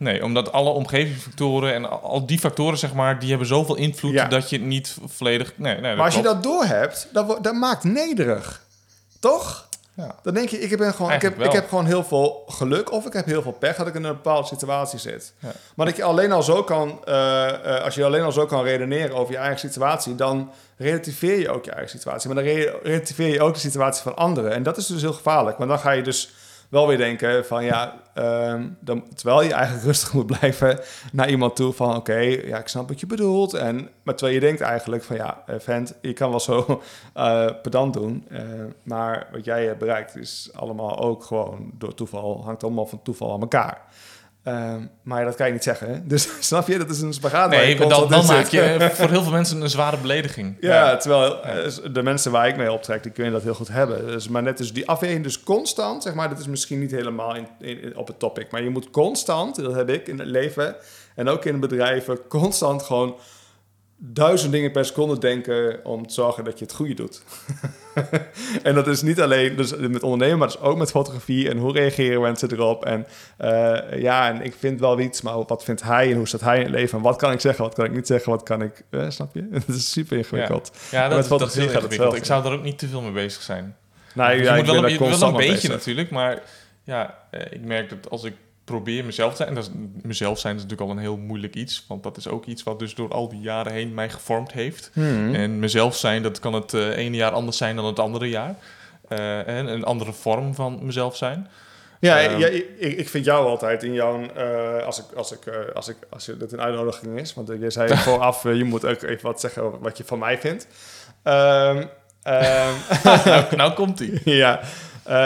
Nee, omdat alle omgevingsfactoren en al- die factoren, zeg maar, die hebben zoveel invloed Ja. dat je het niet volledig. Nee, nee, dat Maar als je dat doorhebt, dat, dat maakt nederig. Toch? Ja. Dan denk je, ik heb, gewoon, ik, heb, ik heb gewoon heel veel geluk of ik heb heel veel pech dat ik in een bepaalde situatie zit. Ja. Maar dat je alleen al zo kan, eh, eh, als je alleen al zo kan redeneren over je eigen situatie, dan relativeer je ook je eigen situatie. Maar dan re- relativeer je ook de situatie van anderen. En dat is dus heel gevaarlijk, want dan ga je dus wel weer denken van ja, ehm, dan, terwijl je eigenlijk rustig moet blijven naar iemand toe van oké, ja, ik snap wat je bedoelt. En, maar terwijl je denkt eigenlijk van ja, eh, vent, je kan wel zo eh, pedant doen, eh, maar wat jij hebt bereikt is allemaal ook gewoon door toeval, hangt allemaal van toeval aan elkaar. Ehm, maar dat kan je niet zeggen. Hè? Dus snap je, dat is een spagaat. waar Nee, maar dan, maak je voor heel veel mensen een zware belediging. Ja, terwijl eh, de mensen waar ik mee optrek, die kunnen dat heel goed hebben. Dus, maar net dus die afweging, dus constant, zeg maar, dat is misschien niet helemaal in, in- op het topic. Maar je moet constant, dat heb ik in het leven en ook in bedrijven, constant gewoon duizend dingen per seconde denken om te zorgen dat je het goede doet. en dat is niet alleen dus met ondernemen, maar dus ook met fotografie en hoe reageren mensen erop. En eh, ja, en ik vind wel iets, maar wat vindt hij en hoe staat hij in het leven? En wat kan ik zeggen, wat kan ik niet zeggen, wat kan ik, eh, snap je? Het is super ingewikkeld. Ja, met dat, is- dat is fotografie heel gaat het. Ik zou daar ook niet te veel mee bezig zijn. Nou, Dus ja, je moet wel, een, je- wel een beetje bezig. natuurlijk, maar ja, eh, ik merk dat als ik probeer mezelf te zijn, en dat is, mezelf zijn is natuurlijk al een heel moeilijk iets, want dat is ook iets wat dus door al die jaren heen mij gevormd heeft. Hmm. En mezelf zijn, dat kan het eh, ene jaar anders zijn dan het andere jaar. Eh, en een andere vorm van mezelf zijn. Ja, Ehm. ja, ik, ik vind jou altijd in jouw... eh, als, ik, als, ik, als, ik, als je, dat een uitnodiging is... Want je zei vooraf, je moet ook even wat zeggen wat je van mij vindt. Ehm, ehm, nou, nou komt ie. ja,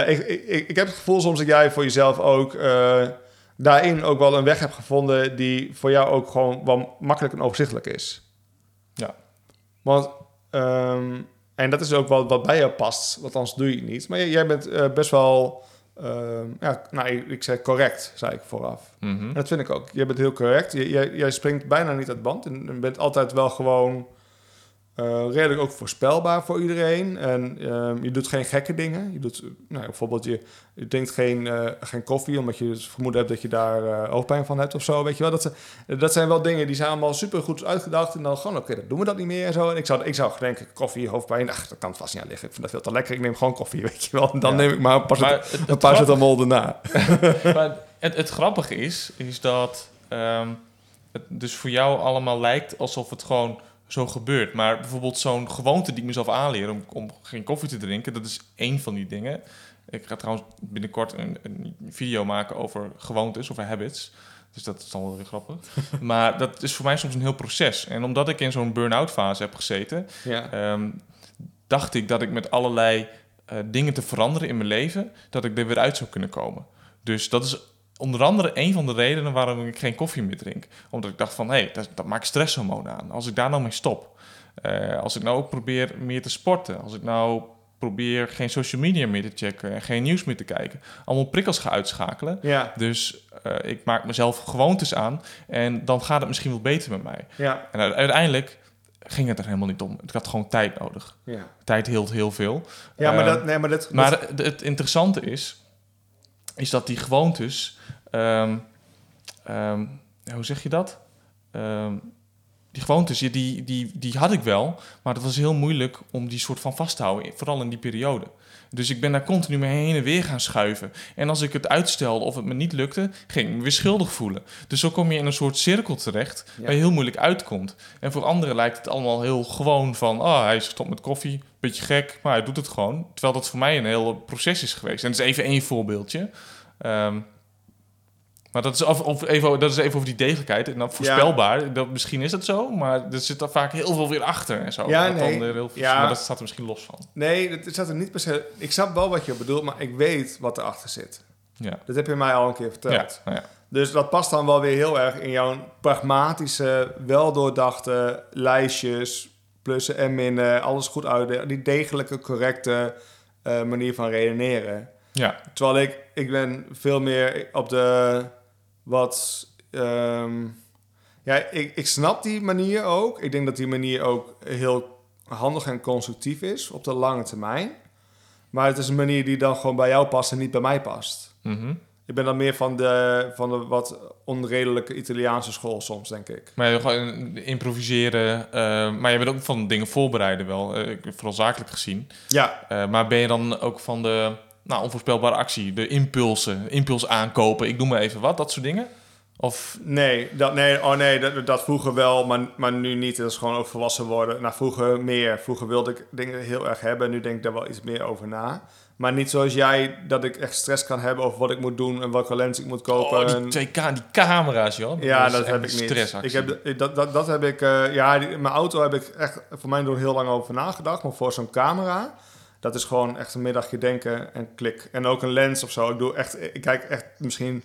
ik, ik, ik heb het gevoel soms dat jij voor jezelf ook... daarin ook wel een weg hebt gevonden... die voor jou ook gewoon wel makkelijk en overzichtelijk is. Ja. Want... ehm, en dat is ook wel wat bij jou past, want anders doe je het niet. Maar jij- jij bent eh, best wel... ehm, ja, nou, ik, ik zei correct, zei ik vooraf. Mhm. En dat vind ik ook. Je bent heel correct. Jij, jij springt bijna niet uit band. En en bent altijd wel gewoon eh, redelijk ook voorspelbaar voor iedereen. En ehm, je doet geen gekke dingen. Je doet, nou, bijvoorbeeld, je, je drinkt geen, eh, geen koffie... omdat je het vermoeden hebt dat je daar eh hoofdpijn van hebt of zo. Weet je wel? Dat, zijn- dat zijn wel dingen die zijn allemaal super goed uitgedacht. En dan gewoon, oké, dan doen we dat niet meer en zo. En ik zou, ik zou denken, koffie, hoofdpijn... Ach, dat kan vast niet aan liggen. Ik vind dat veel te lekker. Ik neem gewoon koffie, weet je wel. En dan Ja. neem ik maar een paar, Maar het, een zetamol erna. maar het, het grappige is, is dat ehm, het dus voor jou allemaal lijkt alsof het gewoon zo gebeurt. Maar bijvoorbeeld zo'n gewoonte die ik mezelf aanleer om, om geen koffie te drinken, dat is één van die dingen. Ik ga trouwens binnenkort een, een video maken over gewoontes, over habits. Dus dat is dan wel weer grappig. maar dat is voor mij soms een heel proces. En omdat ik in zo'n burn-out fase heb gezeten, Ja. ehm, dacht ik dat ik met allerlei eh, dingen te veranderen in mijn leven, dat ik er weer uit zou kunnen komen. Dus dat is onder andere een van de redenen waarom ik geen koffie meer drink. Omdat ik dacht van, hé, hey, dat, dat maakt stresshormonen aan. Als ik daar nou mee stop. Eh, als ik nou ook probeer meer te sporten. Als ik nou probeer geen social media meer te checken en geen nieuws meer te kijken. Allemaal prikkels ga uitschakelen. Ja, Dus eh, ik maak mezelf gewoontes aan en dan gaat het misschien wel beter met mij. ja, En uiteindelijk ging het er helemaal niet om. Ik had gewoon tijd nodig. ja. Tijd hield heel veel. Ja, maar Ehm, dat... Nee, maar dat, Maar dat- het interessante is, is dat die gewoontes, ehm, ehm, hoe zeg je dat? Ehm, die gewoontes, die, die, die had ik wel, maar het was heel moeilijk om die soort van vast te houden, vooral in die periode. Dus ik ben daar continu mee heen en weer gaan schuiven. En als ik het uitstelde of het me niet lukte, ging ik me weer schuldig voelen. Dus zo kom je in een soort cirkel terecht Ja. waar je heel moeilijk uitkomt. En voor anderen lijkt het allemaal heel gewoon van... oh, hij is gestopt met koffie, beetje gek, maar hij doet het gewoon. Terwijl dat voor mij een heel proces is geweest. En dat is even één voorbeeldje. Ehm, maar dat is, of even, dat is even over die degelijkheid. En dan voorspelbaar, dat, misschien is het zo... maar er zit er vaak heel veel weer achter en zo. Ja, Dat nee. heel veel- Ja. Maar dat staat er misschien los van. Nee, dat zat er niet per se... Ik snap wel wat je bedoelt, maar ik weet wat erachter zit. Ja, Dat heb je mij al een keer verteld. ja, nou ja. Dus dat past dan wel weer heel erg in jouw pragmatische, weldoordachte lijstjes, plussen en minnen, alles goed uit, die degelijke, correcte eh, manier van redeneren. ja. Terwijl ik, ik ben veel meer op de wat... ehm, ja, ik, ik snap die manier ook. Ik denk dat die manier ook heel handig en constructief is op de lange termijn. Maar het is een manier die dan gewoon bij jou past en niet bij mij past. Mhm. Ik ben dan meer van de, van de wat onredelijke Italiaanse school soms, denk ik. Maar je gewoon improviseren. eh, maar je bent ook van dingen voorbereiden wel. eh, vooral zakelijk gezien. Ja, Eh, maar ben je dan ook van de nou, onvoorspelbare actie? De impulsen, impuls aankopen. Ik doe maar even wat, dat soort dingen? Of nee, dat, nee, oh nee dat, dat vroeger wel, maar, maar nu niet. Dat is gewoon ook volwassen worden. Nou, vroeger meer. Vroeger wilde ik dingen heel erg hebben. Nu denk ik daar wel iets meer over na. Maar niet zoals jij, dat ik echt stress kan hebben over wat ik moet doen en welke lens ik moet kopen. oh, die 2K, die camera's, joh. Ja, dat heb ik niet. Ik heb, dat, dat, dat heb ik, eh, ja, die- mijn auto heb ik echt voor mij door heel lang over nagedacht. Maar voor zo'n camera, dat is gewoon echt een middagje denken en klik. En ook een lens of zo. Ik doe echt, ik kijk echt misschien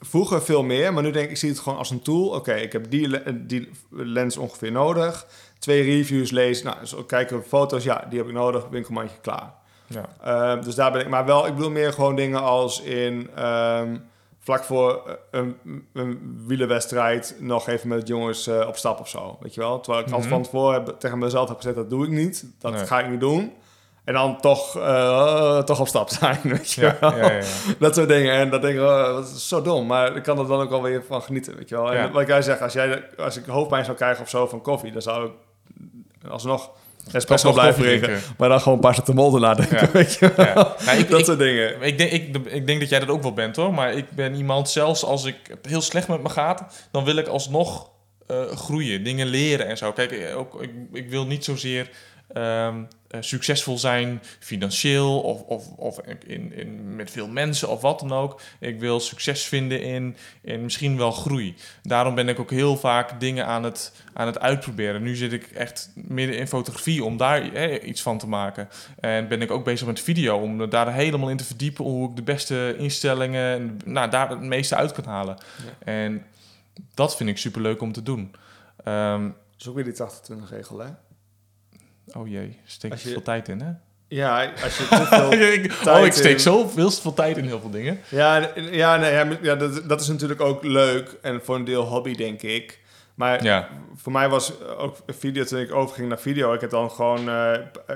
vroeger veel meer, maar nu denk ik, ik zie het gewoon als een tool. Oké, ik heb die, die lens ongeveer nodig. Twee reviews lezen. Nou, zo kijken foto's. Ja, die heb ik nodig. Winkelmandje klaar. Ja. Ehm, dus daar ben ik. Maar wel, ik bedoel meer gewoon dingen als in ehm, vlak voor eh, een, een wielerwedstrijd nog even met jongens eh, op stap of zo. Weet je wel? Terwijl ik al Mhm. van tevoren heb, tegen mezelf heb gezegd, dat doe ik niet. Dat Nee. ga ik niet doen. En dan toch, eh, toch op stap zijn, weet je Ja, wel? ja, ja, ja. Dat soort dingen. En dat denk ik, oh, dat is zo dom. Maar ik kan er dan ook alweer van genieten, weet je wel. En wat jij zegt, als, jij, als ik hoofdpijn zou krijgen of zo van koffie... dan zou ik alsnog espresso blijven drinken. Maar dan gewoon paracetamol erna denken, weet je wel. Ja. Nou, ik- dat ik- soort dingen. Ik denk, ik, ik denk dat jij dat ook wel bent hoor. Maar ik ben iemand, zelfs als ik het heel slecht met me gaat, dan wil ik alsnog eh, groeien, dingen leren en zo. Kijk, ook, ik, ik wil niet zozeer ehm, eh, succesvol zijn financieel of, of, of in, in, met veel mensen of wat dan ook. Ik wil succes vinden in, in misschien wel groei. Daarom ben ik ook heel vaak dingen aan het, aan het uitproberen. Nu zit ik echt midden in fotografie om daar eh, iets van te maken. En ben ik ook bezig met video om daar helemaal in te verdiepen hoe ik de beste instellingen, en, nou, daar het meeste uit kan halen. En dat vind ik superleuk om te doen. Ehm, Dat is ook weer die 80-20 regel, hè? Oh jee, steek je- veel tijd in, hè? Ja, als je te veel... Ik- oh, ik steek in- zo veel veel tijd in heel veel dingen. Ja, ja, nee, ja, ja dat, dat is natuurlijk ook leuk en voor een deel hobby, denk ik. Maar Ja. voor mij was ook video toen ik overging naar video. Ik heb dan gewoon eh,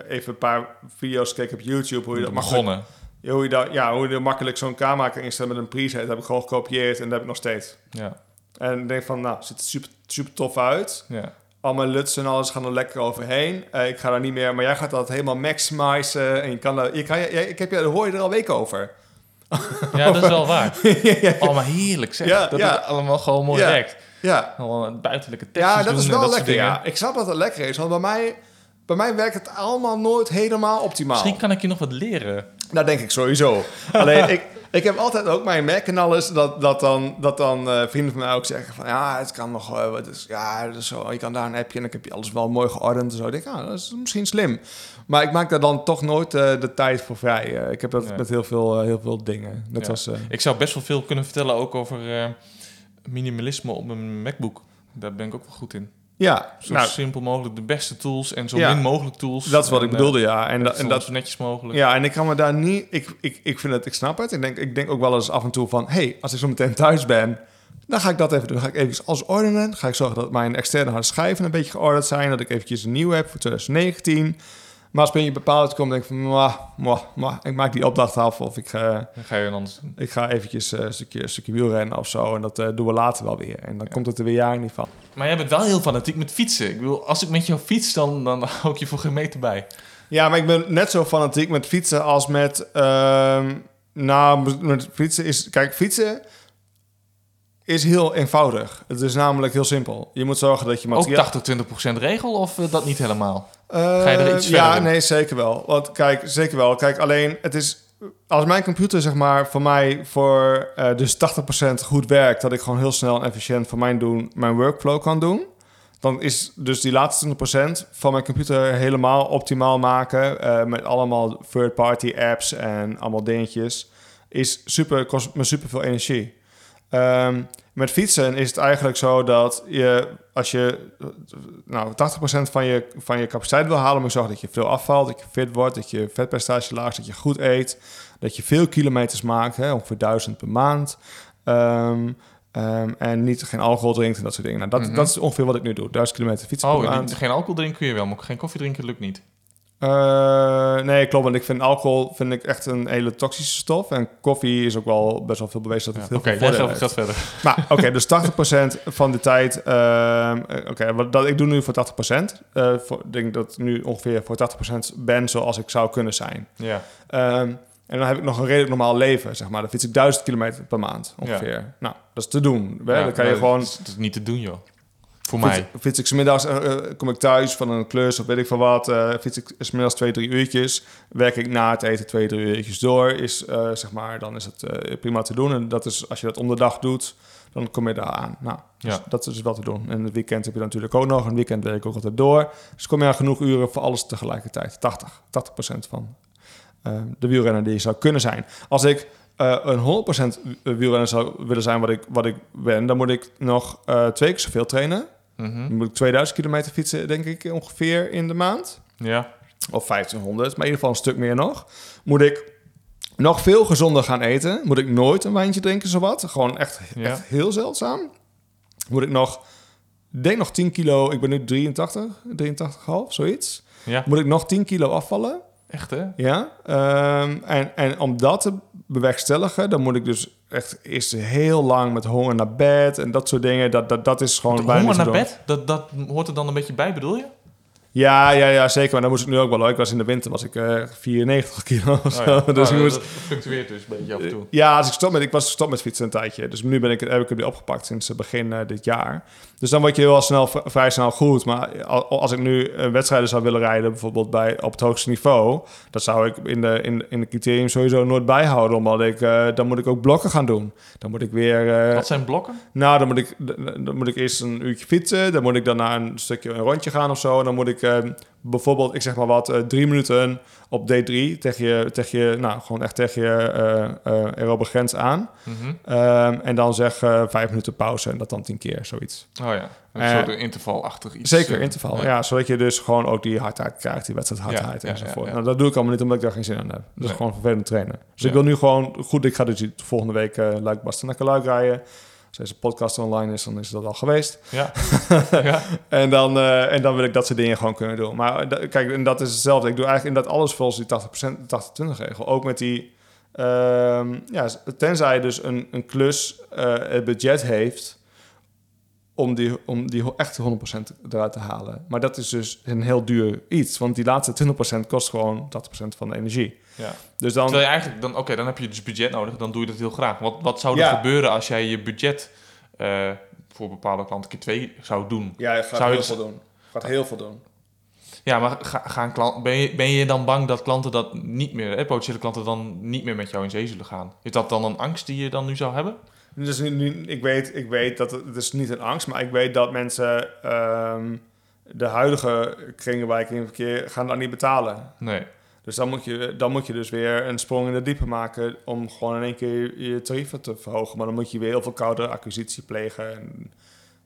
even een paar video's gekeken op YouTube hoe je dat begonnen. hoe je dat, ja, hoe je makkelijk zo'n camera kan instellen met een preset. Dat heb ik gewoon gekopieerd en dat heb ik nog steeds. Ja, En ik denk van, nou, ziet er super, super tof uit. ja. Al mijn luts en alles gaan er lekker overheen. Eh, ik ga daar niet meer, maar jij gaat dat helemaal maximizen. En je kan daar, je kan, jij, ik heb je, daar hoor je er al weken over. ja, dat is wel waar. Maar heerlijk zeg. Ja, dat ja. het allemaal gewoon mooi Ja. werkt. Ja, Gewoon een buitenlijke tekst Ja, dat is wel lekker. Ja. Ik snap dat het lekker is, want bij mij, bij mij werkt het allemaal nooit helemaal optimaal. Misschien kan ik je nog wat leren. Dat denk ik sowieso. Alleen ik, ik heb altijd ook mijn Mac en alles dat, dat dan, dat dan eh, vrienden van mij ook zeggen van ja, het kan nog, eh, wat is, ja, zo, je kan daar een appje en dan heb je alles wel mooi geordend en zo. Ik denk, ah, dat is misschien slim. Maar ik maak daar dan toch nooit eh, de tijd voor vrij. Ik heb dat Ja. met heel veel, heel veel dingen. Dat Ja. was, Ik zou best wel veel kunnen vertellen ook over minimalisme op mijn MacBook. Daar ben ik ook wel goed in. Ja, Zo nou, simpel mogelijk de beste tools en zo Ja. min mogelijk tools. dat is wat ik En, eh, bedoelde, ja. En, en, dat, en dat, zo netjes mogelijk. Ja, en ik kan me daar niet... Ik, ik, ik vind het, ik snap het. Ik denk, ik denk ook wel eens af en toe van... hey, als ik zo meteen thuis ben... dan ga ik dat even doen. Dan ga ik even alles ordenen. Dan ga ik zorgen dat mijn externe harde schijven een beetje geordend zijn. Dat ik eventjes een nieuw heb voor 2019. Maar als ben je bepaald komt, denk ik van... Mwah, mwah, mwah. Ik maak die opdracht af of ik, eh, ga je anders doen. ik ga eventjes eh, een, stukje, een stukje wielrennen of zo. En dat eh, doen we later wel weer. En dan Ja. komt het er weer jaren niet van. Maar jij bent wel heel fanatiek met fietsen. Ik bedoel, als ik met jou fiets, dan, dan hou ik je voor geen meter bij. Ja, maar ik ben net zo fanatiek met fietsen als met... ehm, nou, met fietsen is... Kijk, fietsen is heel eenvoudig. Het is namelijk heel simpel. Je moet zorgen dat je materiaal... Ook 80-20% regel of eh, dat niet helemaal? Eh, Ga je er iets Ja, verder in? nee, zeker wel. Want kijk, zeker wel. Kijk, alleen het is... Als mijn computer, zeg maar, voor mij voor eh, dus 80% goed werkt... dat ik gewoon heel snel en efficiënt voor mijn doen mijn workflow kan doen... dan is dus die laatste 20% van mijn computer helemaal optimaal maken... met allemaal third-party apps en allemaal dingetjes... is super, kost me super veel energie. Ehm, met fietsen is het eigenlijk zo dat je, als je nou, 80% van je, van je capaciteit wil halen, moet je zorgen dat je veel afvalt, dat je fit wordt, dat je vetpercentage laag is, dat je goed eet, dat je veel kilometers maakt, hè, ongeveer 1000 per maand. Ehm, ehm, en niet geen alcohol drinkt en dat soort dingen. Nou, dat, Mhm. dat is ongeveer wat ik nu doe. 1000 kilometer fietsen per Oh, maand. die- geen alcohol drinken kun je wel, maar geen koffie drinken lukt niet. Eh, nee, klopt. Want ik vind alcohol vind ik echt een hele toxische stof. En koffie is ook wel best wel veel bewezen dat het Ja, heel Oké, veel voordelen gaat, gaat verder. Maar oké, dus 80% van de tijd. ehm, eh, oké, wat dat ik doe nu voor 80%. eh voor, ik denk dat ik nu ongeveer voor 80% ben zoals ik zou kunnen zijn. Ja. Ehm, en dan heb ik nog een redelijk normaal leven, zeg maar. Dan fiets ik 1000 kilometer per maand ongeveer. Nou, dat is te doen. hè. Ja, dan kan je gewoon. Dat is, dat is niet te doen, joh. Voor Fiets, mij. fiets ik smiddags, eh, eh, kom ik thuis van een klus of weet ik van wat. eh fiets ik smiddags twee, drie uurtjes. Werk ik na het eten twee, drie uurtjes door. Is, zeg maar, dan is het prima te doen. En dat is, als je dat om de dag doet, dan kom je daar aan. Nou, dus Ja. dat is wat te doen. En het weekend heb je dan natuurlijk ook nog. Een weekend werk ik ook altijd door. Dus kom je aan genoeg uren voor alles tegelijkertijd. 80, 80 procent van de wielrenner die je zou kunnen zijn. Als ik een 100% wielrenner zou willen zijn wat ik, wat ik ben, dan moet ik nog twee keer zoveel trainen. Mhm. Dan moet ik 2000 kilometer fietsen, denk ik, ongeveer in de maand. Ja. Of 1500, maar in ieder geval een stuk meer nog. Moet ik nog veel gezonder gaan eten. Moet ik nooit een wijntje drinken, zowat. Gewoon echt, Ja. echt heel zeldzaam. Moet ik nog, denk nog 10 kilo, ik ben nu 83, 83,5, zoiets. Ja. Moet ik nog 10 kilo afvallen. Echt, hè? Ja, ehm, en, en om dat te bewerkstelligen, dan moet ik dus echt eerst heel lang met honger naar bed en dat soort dingen. Dat, dat, dat is gewoon bijna Honger naar doen. bed? Dat, dat hoort er dan een beetje bij, bedoel je? Ja, ja, ja, zeker. Maar dan moest ik nu ook wel. hoor. Ik was in de winter was ik eh 94 kilo of zo. Oh ja. Dus Oh, ik moest, Dat fluctueert dus een beetje af en toe. ja, als ik, stop met, ik was gestopt met fietsen een tijdje. Dus nu ben ik, heb ik het weer opgepakt sinds eh, begin eh, dit jaar. Dus dan word je heel snel, vrij snel goed. Maar al- als ik nu eh, wedstrijden zou willen rijden, bijvoorbeeld bij, op het hoogste niveau... dat zou ik in de, in, in de criterium sowieso nooit bijhouden. Omdat ik, eh, dan moet ik ook blokken gaan doen. Dan moet ik weer... eh, Wat zijn blokken? nou, dan moet, ik, dan moet ik eerst een uurtje fietsen. Dan moet ik daarna een stukje een rondje gaan of zo. En dan moet ik eh, bijvoorbeeld, ik zeg maar wat, eh, drie minuten op D3 tegen je, tegen je nou, gewoon echt tegen je aerobe grens aan. Mhm. Ehm, en dan zeg vijf minuten pauze en dat dan tien keer, zoiets. Oh ja, een soort intervalachtig iets. Zeker, interval. Ja. zodat je dus gewoon ook die hardheid krijgt, die wedstrijdhardheid Ja, ja, enzovoort. ja. Nou, dat doe ik allemaal niet omdat ik daar geen zin aan heb. Dat is Nee. gewoon vervelend trainen. Dus ik wil nu gewoon, goed, ik ga dus volgende week uh, Luik Bastenaken Luik rijden. Als deze podcast online is, dan is dat al geweest. Ja. ja. En dan, eh, en dan wil ik dat soort dingen gewoon kunnen doen. Maar eh, kijk, en dat is hetzelfde. Ik doe eigenlijk inderdaad alles volgens die 80%, 80-20 regel. Ook met die... ehm, ja, tenzij je dus een, een klus eh, het budget heeft... om die, om die ho- echt 100% eruit te halen. Maar dat is dus een heel duur iets. Want die laatste 20% kost gewoon 80% van de energie. Ja. Dus dan... Terwijl je eigenlijk dan, oké, dan heb je dus budget nodig, dan doe je dat heel graag. Wat, wat zou er Ja. gebeuren als jij je budget eh, voor bepaalde klanten keer twee zou doen? ja, je gaat Zou je heel dus- veel doen. Gaat heel veel doen. Ja, maar ga, gaan klant, ben, je, ben je dan bang dat klanten dat niet meer, eh, potentiële klanten dan niet meer met jou in zee zullen gaan? Is dat dan een angst die je dan nu zou hebben? Dus nu, nu- ik, weet, ik weet dat het, het is niet een angst, maar ik weet dat mensen ehm, de huidige kringen waar ik in verkeer gaan dan niet betalen. Nee. Dus dan moet, je, dan moet je dus weer een sprong in de diepe maken om gewoon in één keer je tarieven te verhogen. Maar dan moet je weer heel veel koude acquisitie plegen en dat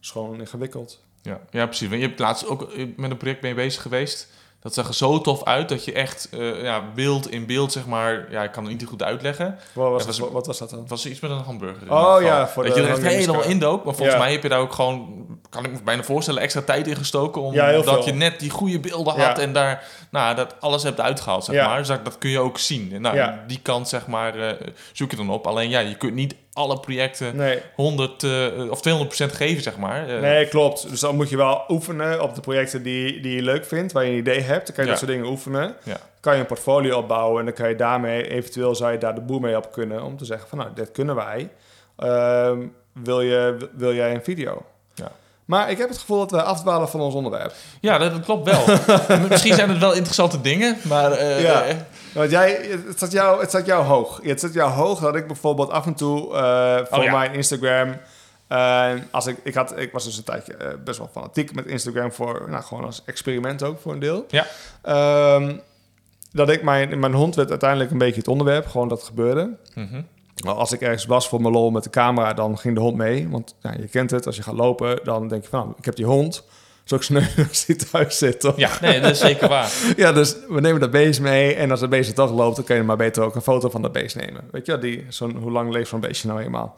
is gewoon ingewikkeld. Ja, ja, precies. Want je hebt laatst ook met een project mee bezig geweest. Dat zag er zo tof uit dat je echt eh, ja, beeld in beeld, zeg maar... Ja, ik kan het niet goed uitleggen. Wat was, Ja, was- wat, wat was dat dan? Het was iets met een hamburger. in Oh, ja, voor dat de je er echt helemaal Sky. indook. Maar volgens Ja. mij heb je daar ook gewoon, kan ik me bijna voorstellen, extra tijd in gestoken. Ja, heel Omdat je net die goede beelden Ja. had en daar nou, dat alles hebt uitgehaald, zeg Ja. maar. Dus dat, dat kun je ook zien. En Nou, Ja. die kant, zeg maar, eh, zoek je dan op. Alleen ja, je kunt niet alle projecten Nee, 100 eh, of 200% geven, zeg maar. Eh, nee, klopt. Dus dan moet je wel oefenen op de projecten die, die je leuk vindt, waar je een idee hebt. Dan kan je Ja. dat soort dingen oefenen. Ja. Kan je een portfolio opbouwen en dan kan je daarmee, eventueel zou je daar de boer mee op kunnen, om te zeggen van nou, dit kunnen wij. Ehm, wil, je, wil jij een video? Ja. Maar ik heb het gevoel dat we afdwalen van ons onderwerp. Ja, dat, klopt wel. Misschien zijn het wel interessante dingen, maar... eh, Ja. Want jij, het staat jou, het staat jou hoog. Het staat jou hoog dat ik bijvoorbeeld af en toe eh, voor Oh, ja. mijn Instagram... eh, als ik, ik, had, ik was dus een tijdje eh, best wel fanatiek met Instagram voor, nou, gewoon als experiment ook voor een deel. Ja. Ehm, dat ik mijn, mijn hond werd uiteindelijk een beetje het onderwerp, gewoon dat gebeurde. mhm. Als ik ergens was voor mijn lol met de camera, dan ging de hond mee. Want ja, je kent het, als je gaat lopen, dan denk je van, nou, ik heb die hond. Dat is ook sneu als hij thuis zit, toch? Ja, nee, dat is zeker waar. Ja, dus we nemen dat beest mee. En als het beest toch loopt, dan kun je maar beter ook een foto van dat beest nemen. Weet je die, zo'n, hoe lang leeft zo'n beestje nou eenmaal?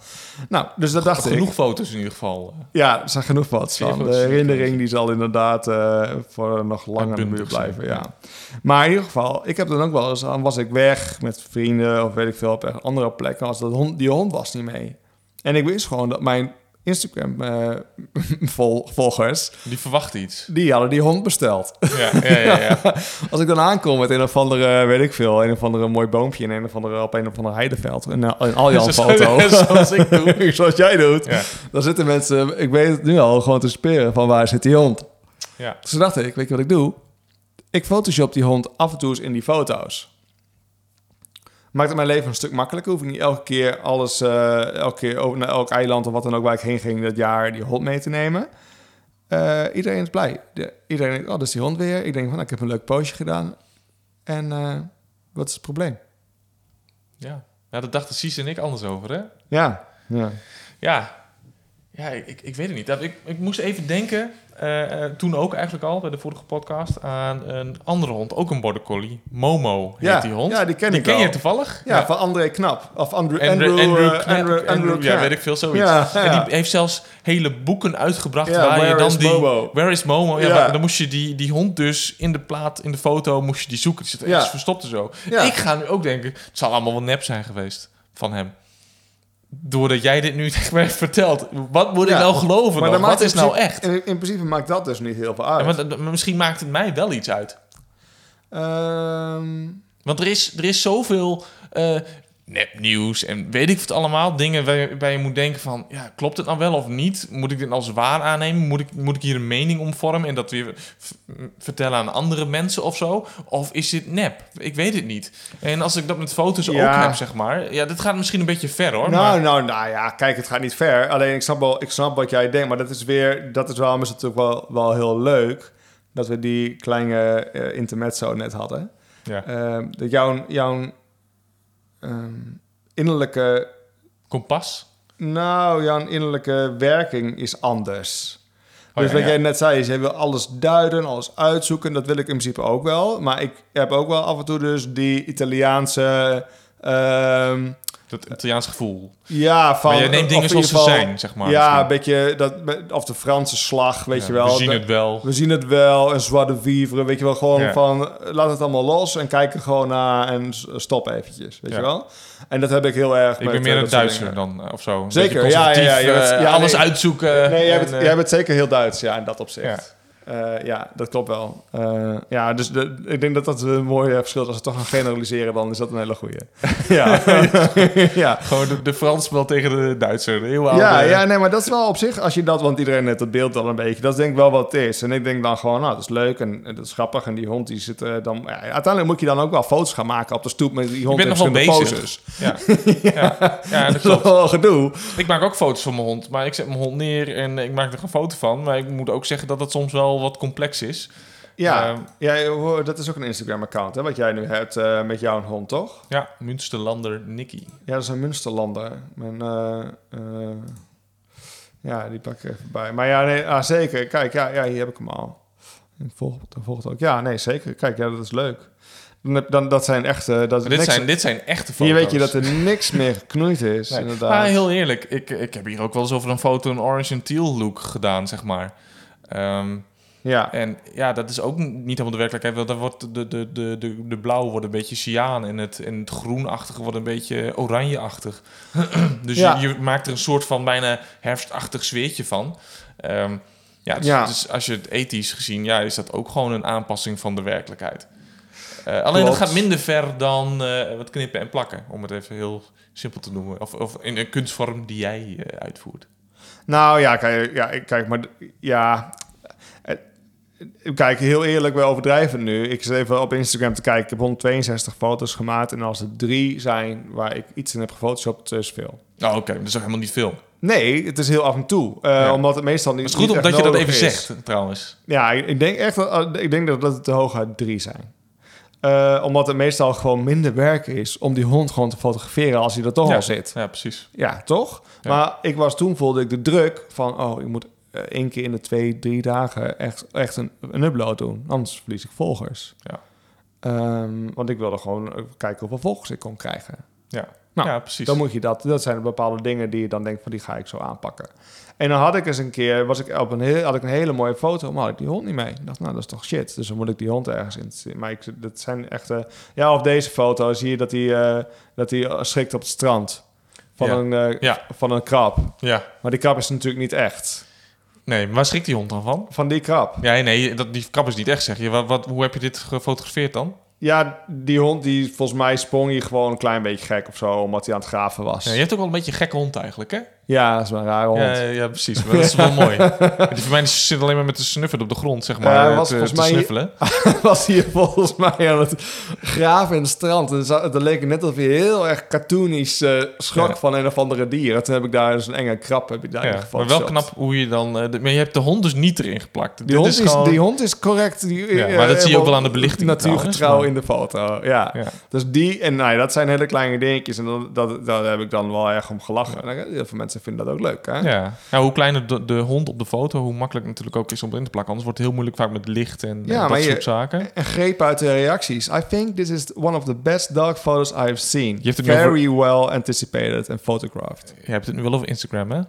Nou, dus dat dacht ik. Genoeg foto's in ieder geval. Ja, er zijn genoeg foto's van. De herinnering die zal inderdaad eh, voor nog lang aan de muur blijven. Ja. Maar in ieder geval, ik heb dan ook wel eens, dan was ik weg met vrienden of weet ik veel, op andere plekken. Als dat hond, die hond was niet mee. En ik wist gewoon dat mijn Instagram-volgers, Die verwachten iets. die hadden die hond besteld. Ja, ja, ja. ja. Als ik dan aankom met een of andere, weet ik veel, een of andere mooi boompje in een of andere, op een of andere heideveld. Een, een Aljan foto. Zoals ik doe. Zoals jij doet. Ja, Dan zitten mensen, ik weet het nu al, gewoon te speren van waar zit die hond. ja. Dus dacht ik, weet je wat ik doe? Ik photoshop die hond af en toe eens in die foto's. Maakt het mijn leven een stuk makkelijker. Hoef ik niet elke keer alles, eh, elke keer over naar elk eiland of wat dan ook waar ik heen ging dat jaar die hond mee te nemen. Eh, iedereen is blij. De- iedereen denkt, oh, dat is die hond weer. Ik denk van, nou, ik heb een leuk poosje gedaan. En eh, wat is het probleem? ja. Ja, dat dachten Cies en ik anders over, hè? Ja, ja. Ja, ja ik, ik weet het niet. Ik, ik moest even denken, eh, eh, toen ook eigenlijk al, bij de vorige podcast, aan een andere hond. Ook een border collie. Momo heet Ja, die hond. ja, die ken ik ken je toevallig? Ja, van André Knap. Of Andrew, Andrew, Andrew, Andrew, eh, Andrew- Andrew ja, weet ik veel, zoiets. Ja, En die heeft zelfs hele boeken uitgebracht waar je dan is die... Momo? Where is Momo? Ja, maar dan moest je die, die hond dus in de plaat, in de foto, moest je die zoeken. Die zit ergens Ja. verstopt en zo. Ik ga nu ook denken, het zal allemaal wel nep zijn geweest van hem. Doordat jij dit nu tegen mij vertelt. Wat moet ik Ja. nou geloven Maar dan? Wat is nou echt? In, in principe maakt dat dus niet heel veel Ja, uit. maar, dat- maar misschien maakt het mij wel iets uit. Ehm, Want er is, er is zoveel eh nepnieuws en weet ik wat allemaal. Dingen waar je, moet denken van... Ja, klopt het nou wel of niet? Moet ik dit als waar aannemen? Moet ik, moet ik hier een mening om vormen... en dat weer vertellen aan andere mensen of zo? Of is dit nep? Ik weet het niet. En als ik dat met foto's ook heb, zeg maar... Ja, dit gaat misschien een beetje ver, hoor. nou, maar, nou, nou ja, kijk, het gaat niet ver. Alleen ik snap, wel, ik snap wat jij denkt, maar dat is weer, dat is wel, is natuurlijk wel, wel heel leuk dat we die kleine eh intermezzo net hadden. ja. Ehm, dat jouw, jouw ehm, innerlijke, Kompas? nou, jouw innerlijke werking is anders. Oh, dus ja, wat ja. jij net zei, is jij wil alles duiden, alles uitzoeken. Dat wil ik in principe ook wel. Maar ik heb ook wel af en toe dus die Italiaanse... ehm, Dat Italiaans gevoel. ja, van... maar jij neemt dingen in zoals ze zijn, zeg maar. ja, een beetje dat, of de Franse slag, weet Ja, je wel. We zien het wel. we zien het wel, en joie de vivre, weet je wel. Gewoon Ja. van, laat het allemaal los en kijk er gewoon naar en stop eventjes, weet Ja. je wel. En dat heb ik heel erg Ik met, ben meer eh, een Duitser dan, eh, of zo. Zeker, ja, ja, ja, je bent- eh, ja, alles nee. uitzoeken. Nee, jij en, bent, jij bent zeker heel Duits, ja, in dat opzicht. Ja. Ja, dat klopt wel. Eh, ja, dus de, ik denk dat dat een mooie verschil is. Als we toch gaan generaliseren, dan is dat een hele goeie. ja. ja. Gewoon de, de Fransman tegen de Duitser. De heel oude, Ja, ja, nee, maar dat is wel op zich, als je dat, want iedereen heeft dat beeld al een beetje, dat is denk ik wel wat het is. En ik denk dan gewoon, nou, dat is leuk en, en dat is grappig. En die hond, die zit dan, ja, uiteindelijk moet je dan ook wel foto's gaan maken op de stoep met die hond bent in nog wel verschillende bezig. poses. Ja. Ja. ja, dat Dat is wel gedoe. Ik maak ook foto's van mijn hond, maar ik zet mijn hond neer en ik maak er een foto van. Maar ik moet ook zeggen dat het soms wel wat complex is. Ja, Ehm. ja, dat is ook een Instagram-account, hè, wat jij nu hebt eh, met jouw hond, toch? Ja, Münsterlander Nicky. Ja, dat is een Münsterlander. Mijn, eh, eh, ja, die pak ik even bij. Maar ja, nee, ah, zeker. Kijk, ja, ja, hier heb ik hem al. Dat volgt ook. Ja, nee, zeker. Kijk, ja, dat is leuk. Dan, dan, dat zijn echte... Dat dit, niks, zijn, dit zijn echte foto's. hier weet je dat er niks meer geknoeid is, Nee. inderdaad. Maar heel eerlijk, ik, ik heb hier ook wel eens over een foto een orange en teal look gedaan, zeg maar. Ehm, Ja, En ja, dat is ook niet helemaal de werkelijkheid. Want dan wordt de, de, de, de, de blauw wordt een beetje cyaan en het, en het groenachtige wordt een beetje oranjeachtig. dus Ja. je, je maakt er een soort van bijna herfstachtig zweertje van. Ehm, ja, dus, Ja. dus als je het ethisch gezien, ja, is dat ook gewoon een aanpassing van de werkelijkheid. Eh, alleen dat gaat minder ver dan eh, wat knippen en plakken, om het even heel simpel te noemen. Of, of in een kunstvorm die jij eh, uitvoert. Nou ja, kijk, ja, ik- kijk maar ja. Eh, Kijk, heel eerlijk, we overdrijven nu. Ik zit even op Instagram te kijken. Ik heb 162 foto's gemaakt. En als er drie zijn waar ik iets in heb gefotoshopt, is veel. Nou, oké, dat is ook helemaal niet veel. Nee, het is heel af en toe. Eh, Ja. Omdat het meestal niet. Het is goed omdat je dat even is. zegt, trouwens. Ja, ik ik denk echt dat, ik denk dat, dat het te hooguit drie zijn. Eh, omdat het meestal gewoon minder werk is om die hond gewoon te fotograferen als hij er toch ja. al zit. Ja, precies. Ja, toch? Ja. Maar ik was toen voelde ik de druk van, oh, ik moet eh, één keer in de twee, drie dagen echt, echt een, een upload doen. Anders verlies ik volgers. Ja. Ehm, want ik wilde gewoon eh, kijken hoeveel volgers ik kon krijgen. Ja, Nou, ja precies. Dan moet je dat, dat zijn bepaalde dingen die je dan denkt van, die ga ik zo aanpakken. En dan had ik eens een keer, was ik op een, heel, had ik een hele mooie foto, maar had ik die hond niet mee. Ik dacht, nou, dat is toch shit. Dus dan moet ik die hond ergens in. Maar ik, dat zijn echte, ja, op deze foto zie je dat hij, eh, dat hij eh, schrikt op het strand. Van, Ja. een, eh, Ja. van een krab. Ja. Maar die krab is natuurlijk niet echt. Nee, maar waar schrikt die hond dan van? Van die krab. Ja, nee, dat, die krab is niet echt, zeg je. Wat, wat, hoe heb je dit gefotografeerd dan? Ja, die hond, die volgens mij sprong hier gewoon een klein beetje gek of zo, omdat hij aan het graven was. Ja, je hebt ook wel een beetje een gekke hond eigenlijk, hè? Ja, dat is maar een rare hond. Ja, ja, precies. Maar dat is wel mooi. Die van mij zit alleen maar met de snuffer op de grond, zeg maar. Ja, hij eh, was te, volgens te mij- snuffelen. was hier volgens mij aan het graven in het strand. En het leek net alsof je heel erg cartoonisch eh schrok Ja. van een of andere dier. En toen heb ik daar dus een enge krab heb ik daar Ja, maar wel knap hoe je dan... eh, de- maar je hebt de hond dus niet erin geplakt. Die Dit hond, is is, gewoon... die hond is correct. Die, Ja, maar dat zie je ook wel aan de belichting Natuurgetrouw in de foto, ja. Dus die, en nou dat zijn hele kleine dingetjes. En dat, dat, daar heb ik dan wel erg om gelachen. En heel veel mensen vinden dat ook leuk, hè? Ja. Nou, hoe kleiner de, de hond op de foto, hoe makkelijk het natuurlijk ook is om erin te plakken. Anders wordt het heel moeilijk vaak met licht en, Ja, en maar dat je- soort zaken. En greep uit de reacties. I think this is one of the best dog photos I've seen. hebt het Very well anticipated and photographed. Je hebt het nu wel over Instagram, hè?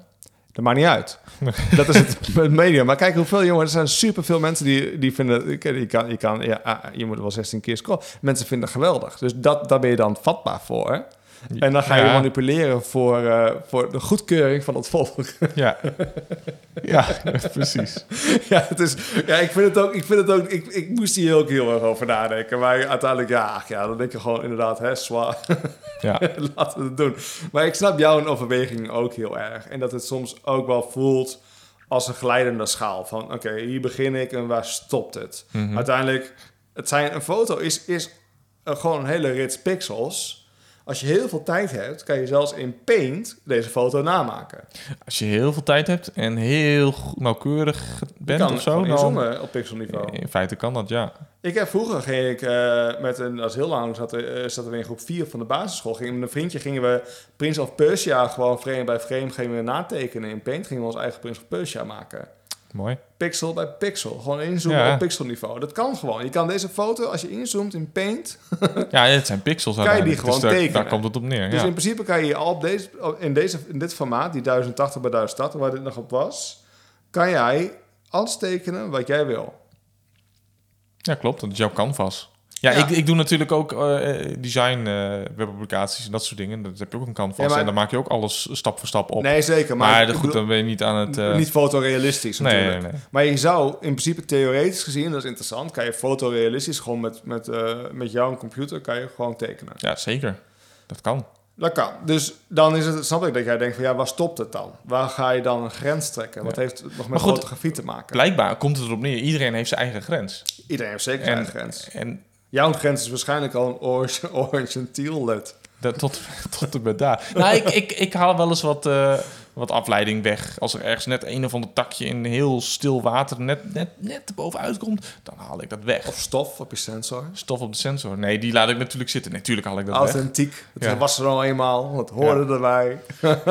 Dat maakt niet uit. dat is het, het medium. Maar kijk hoeveel jongen, er zijn superveel mensen die, die vinden, je kan, je kan, je, ja, ah, je moet wel 16 keer scrollen. Mensen vinden het geweldig. Dus dat, daar ben je dan vatbaar voor. Hè? En dan ga je Ja. manipuleren voor, eh, voor de goedkeuring van het volk. Ja. ja, precies. ja, het is, ja, ik vind het ook, ik vind het ook, ik, ik moest hier ook heel erg over nadenken. Maar uiteindelijk, ja, ach, ja dan denk je gewoon inderdaad, hè, zwaar. Ja. Laten we het doen. Maar ik snap jouw overweging ook heel erg. En dat het soms ook wel voelt als een glijdende schaal. Van oké, hier begin ik en waar stopt het? Mhm. Uiteindelijk, het zijn, een foto is, is een- gewoon een hele rits pixels. Als je heel veel tijd hebt, kan je zelfs in Paint deze foto namaken. Als je heel veel tijd hebt en heel nauwkeurig bent kan of zo, dan... op pixelniveau. In feite kan dat, ja. Ik heb vroeger ging ik eh, met een, dat is heel lang, zat, er, eh, zaten we in groep 4 van de basisschool. Gingen met een vriendje gingen we Prince of Persia gewoon frame bij frame gingen we natekenen. In Paint gingen we ons eigen Prince of Persia maken. Mooi. Pixel bij pixel. Gewoon inzoomen Ja. op pixelniveau. Dat kan gewoon. Je kan deze foto, als je inzoomt in Paint... Ja, het zijn pixels Kan je die gewoon dus tekenen? daar komt het op neer, Dus ja. in principe kan je al op deze, in, deze, in dit formaat, die 1080 bij 1080, waar dit nog op was... kan jij alles tekenen wat jij wil. Ja, klopt. Dat is jouw canvas. Ja, Ja. Ik, ik doe natuurlijk ook eh, design, eh, webapplicaties en dat soort dingen. Dat heb je ook een canvas. Ja, maar- En dan maak je ook alles stap voor stap op. Nee, zeker. Maar, maar ik goed, bedoel- dan ben je niet aan het... Niet fotorealistisch nee, natuurlijk. nee, nee. Maar je zou in principe theoretisch gezien, dat is interessant, kan je fotorealistisch gewoon met, met, met jouw computer kan je gewoon tekenen. Ja, zeker. Dat kan. Dat kan. Dus dan is het, snap ik dat jij denkt van ja, waar stopt het dan? Waar ga je dan een grens trekken? Wat Ja. heeft het nog met goed, fotografie te maken? Blijkbaar komt het erop neer. Iedereen heeft zijn eigen grens. Iedereen heeft zeker zijn En, eigen grens. en Jouw grens is waarschijnlijk al een orange, orange en teal led. dat, tot, tot en met daar. Nou, ik, ik, ik haal wel eens wat, eh, wat afleiding weg. Als er ergens net een of ander takje in heel stil water net, net, net bovenuit komt, dan haal ik dat weg. Of stof op je sensor. Stof op de sensor. Nee, die laat ik natuurlijk zitten. Natuurlijk haal ik dat weg. Authentiek. Het Ja. was er al eenmaal. Het hoorde erbij.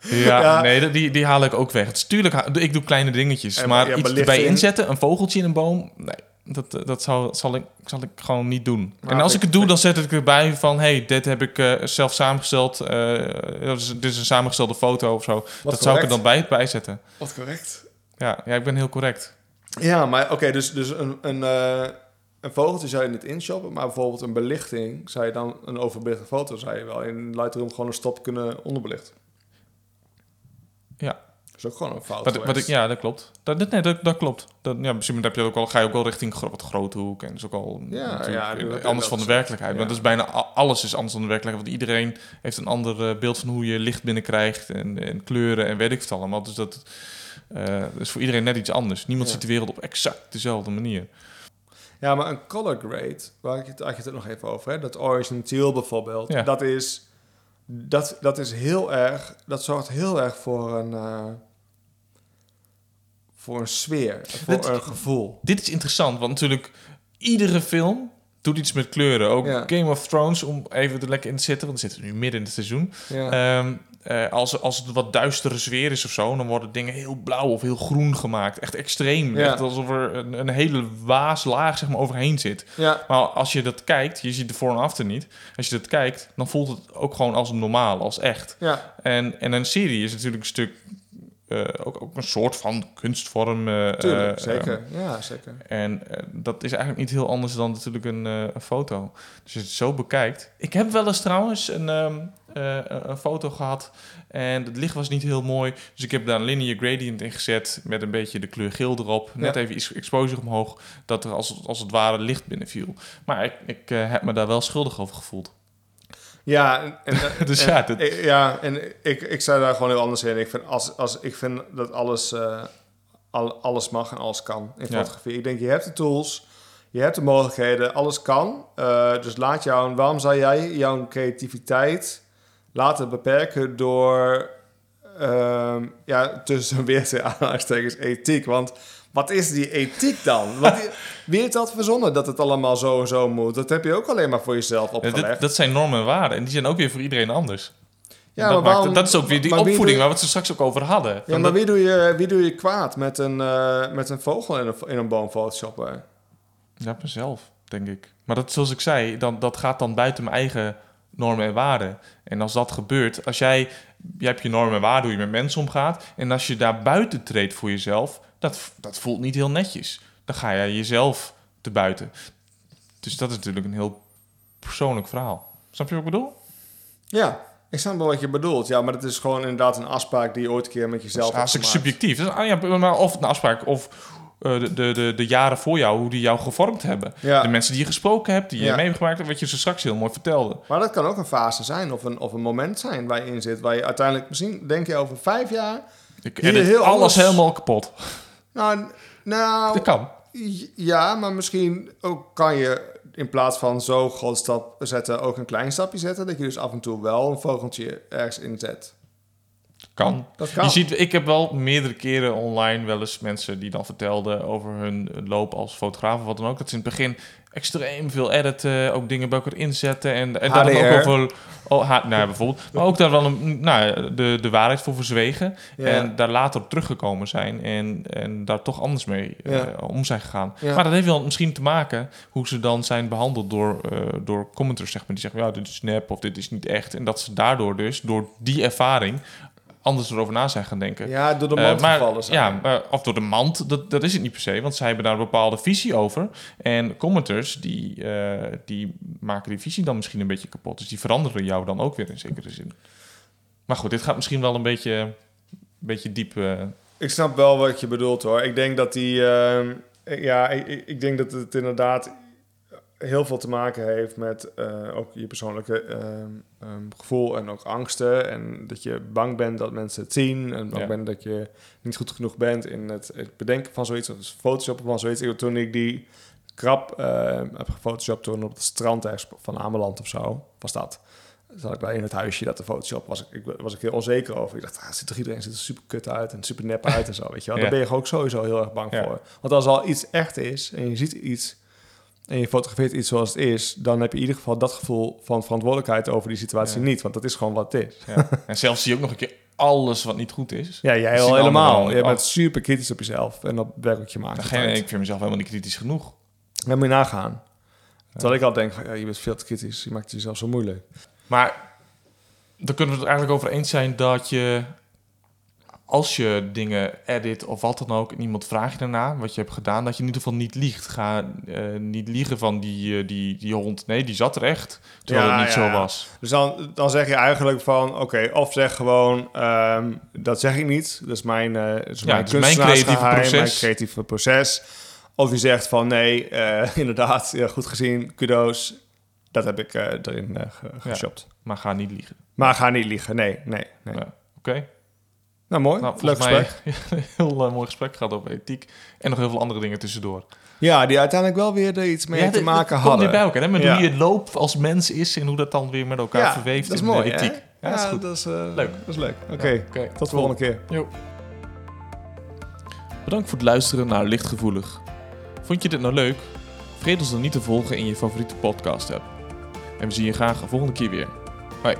Ja, Ja. nee, die, die haal ik ook weg. Het is, tuurlijk, ik doe kleine dingetjes. En- maar ja, iets erbij inzetten, een vogeltje in een boom, nee. Dat, eh, dat zal, zal, ik, zal ik gewoon niet doen. Maar en als ik- het doe, dan zet ik erbij van... hey, dit heb ik eh, zelf samengesteld. is- dit is een samengestelde foto of zo. dat zou ik er dan bij, bij zetten. Wat correct. Ja, ja, ik ben heel correct. Ja, maar oké, dus, dus een, een, eh, een vogeltje zou je niet inshoppen, maar bijvoorbeeld een belichting zou je dan, een overbelichte foto zou je wel in Lightroom gewoon een stop kunnen onderbelichten. Ja. Dat is ook gewoon een fout Wat, wat ik, ja, dat klopt. Dat, dat- nee, dat, dat klopt. Dat, ja, principe heb je ook al, ga je ook wel richting wat grote hoek. En dat is ook al Ja, ja, eh, anders van de werkelijkheid. Want dat is bijna alles is anders dan de werkelijkheid. Want iedereen heeft een ander eh, beeld van hoe je licht binnenkrijgt. En, en kleuren en weet ik het allemaal. Dus dat, dat is voor iedereen net iets anders. Niemand ziet de wereld op exact dezelfde manier. Ja, maar een color grade, waar ik het, ook nog even over, hè? dat orange en teal bijvoorbeeld, Ja. dat is, dat, dat is heel erg, dat zorgt heel erg voor een, voor een sfeer, voor Dit- een gevoel. Dit is interessant, want natuurlijk iedere film doet iets met kleuren. Ook Ja. Game of Thrones, om even er lekker in te zitten. Want we zitten nu midden in het seizoen. Ja. Ehm, eh, als, als het wat duistere sfeer is of zo, dan worden dingen heel blauw of heel groen gemaakt. Echt extreem. Ja. Echt alsof er een, een hele waaslaag zeg maar, overheen zit. ja, Maar als je dat kijkt, je ziet de voor en achter niet. Als je dat kijkt, dan voelt het ook gewoon als normaal, als echt. ja, En, en een serie is natuurlijk een stuk, eh, ook, ook een soort van kunstvorm. eh, tuurlijk, eh, zeker. ja, zeker. en dat is eigenlijk niet heel anders dan natuurlijk een, een foto. Dus als je het zo bekijkt. Ik heb wel eens trouwens een, ehm, eh, een foto gehad. En het licht was niet heel mooi. Dus ik heb daar een linear gradient in gezet. Met een beetje de kleur geel erop. Net Ja. even iets exposure omhoog. Dat er als, als het ware licht binnenviel. Maar ik, ik heb me daar wel schuldig over gevoeld. Ja, en, en- Dus en- ja, dit- ik- ja, en ik, ik sta daar gewoon heel anders in. Ik vind, als, als, ik vind dat alles, eh, al, alles mag en alles kan in Ja. fotografie. Ik denk, je hebt de tools, je hebt de mogelijkheden, alles kan. Eh, dus laat jou, waarom zou jij jouw creativiteit laten beperken door, ehm, ja, tussen weer aanhalingstekens ethiek? Want wat is die ethiek dan? Wat, wie heeft dat verzonnen, dat het allemaal zo en zo moet? Dat heb je ook alleen maar voor jezelf opgelegd. dit- dat zijn normen en waarden. En die zijn ook weer voor iedereen anders. Ja, dat, maar maakt- waarom- dat is ook weer die opvoeding waar we het er straks ook over hadden. Ja, maar dat- wie doe je, wie doe je kwaad met een, eh, met een vogel in een, in een boom photoshoppen? Ja, mezelf, denk ik. Maar dat, zoals ik zei, dan, dat gaat dan buiten mijn eigen normen en waarden. En als dat gebeurt, als jij, jij hebt je normen en waarden, hoe je met mensen omgaat. En als je daar buiten treedt voor jezelf, dat, dat voelt niet heel netjes. Dan ga je jezelf te buiten. Dus dat is natuurlijk een heel persoonlijk verhaal. Snap je wat ik bedoel? Ja, ik snap wel wat je bedoelt. Ja, maar dat is gewoon inderdaad een afspraak die je ooit een keer met Dat jezelf is hebt hartstikke gemaakt. subjectief. Dat is, ah, ja, maar of een afspraak of eh, de, de, de, de jaren voor jou, hoe die jou gevormd hebben. Ja. De mensen die je gesproken hebt, die je Ja. mee hebt wat je ze straks heel mooi vertelde. Maar dat kan ook een fase zijn of een, of een moment zijn waar je in zit. Waar je uiteindelijk misschien, denk je over vijf jaar... Ik Hier edit heel alles anders. helemaal kapot. Nou, nou Dat kan. ja, maar misschien ook kan je in plaats van zo groot stap zetten... ook een klein stapje zetten. Dat je dus af en toe wel een vogeltje ergens inzet. Kan. Dat kan. Je ziet, ik heb wel meerdere keren online wel eens mensen die dan vertelden over hun loop als fotograaf of wat dan ook. Dat ze in het begin extreem veel editen, ook dingen bij elkaar inzetten en, en daar dan ook over... Oh, ha, nou, bijvoorbeeld. Maar ook daar wel een, nou, de, de waarheid voor verzwegen. Ja. En daar later op teruggekomen zijn en, en daar toch anders mee eh, om zijn gegaan. Ja. Maar dat heeft wel misschien te maken hoe ze dan zijn behandeld door, eh, door commenters, zeg maar. Die zeggen, ja, dit is nep of dit is niet echt. En dat ze daardoor dus, door die ervaring, anders erover na zijn gaan denken. Ja, door de Eh, mand maar, gevallen zijn. ja, maar- of door de mand, dat, dat is het niet per se, want zij hebben daar een bepaalde visie over. En commenters, die, eh, die maken die visie dan misschien een beetje kapot. Dus die veranderen jou dan ook weer in zekere zin. Maar goed, dit gaat misschien wel een beetje, een beetje diep. eh, Ik snap wel wat je bedoelt hoor. Ik denk dat die. ehm, ja, ik- ik denk dat het inderdaad heel veel te maken heeft met eh, ook je persoonlijke ehm, ehm, gevoel en ook angsten. En dat je bang bent dat mensen het zien. En bang Ja. bent dat je niet goed genoeg bent in het, het bedenken van zoiets. Of het photoshoppen van zoiets. Ik- Toen ik die krab eh, heb gefotoshopt toen op het strand ergens van Ameland of zo, was dat. Zat ik daar in het huisje dat de Photoshop was ik, was ik heel onzeker over. Ik dacht, ah, ziet er iedereen ziet er super kut uit en super nep uit en zo, weet je wel. Ja. Daar ben je ook sowieso heel erg bang Ja. voor. Want als al iets echt is en je ziet iets en je fotografeert iets zoals het is, dan heb je in ieder geval dat gevoel van verantwoordelijkheid over die situatie Ja. niet, want dat is gewoon wat het is. ja. en zelfs zie je ook nog een keer alles wat niet goed is. Ja, jij Dat al helemaal. Je bent super kritisch op jezelf en op werk wat je maakt. Je- ik vind mezelf helemaal niet kritisch genoeg. Dan moet je nagaan. Terwijl ik al denk, van, ja, je bent veel te kritisch, je maakt het jezelf zo moeilijk. Maar dan kunnen we het eigenlijk over eens zijn dat je, als je dingen edit of wat dan ook, en iemand vraagt je daarna wat je hebt gedaan, dat je in ieder geval niet liegt. Ga eh, niet liegen van die, eh, die, die hond. Nee, die zat er echt, terwijl Ja, het niet ja, zo ja. was. Dus dan, dan zeg je eigenlijk van, oké, of zeg gewoon, ehm, dat zeg ik niet. Dat is mijn, dat is mijn is mijn creatieve proces. Mijn creatieve proces. Of je zegt van, nee, inderdaad, ja, goed gezien, kudo's. Dat heb ik erin geshopt. Maar ga niet liegen. Maar ga niet liegen, nee, nee, nee. Oké? Nou, mooi. Nou, Leuk gesprek. heel eh, mooi gesprek gehad over ethiek. En nog heel veel andere dingen tussendoor. Ja, die uiteindelijk wel weer er iets mee Ja, te maken dit komt hadden. weer bij elkaar. Hè? Met Ja. hoe je loop als mens is en hoe dat dan weer met elkaar verweeft dat is in mooi, hè? ethiek. Ja, dat is goed. dat is, eh, Leuk. Dat is leuk. Oké, tot de volgende keer. Jo. Bedankt voor het luisteren naar Lichtgevoelig. Vond je dit nou leuk? Vergeet ons dan niet te volgen in je favoriete podcast app. En we zien je graag de volgende keer weer. Hoi.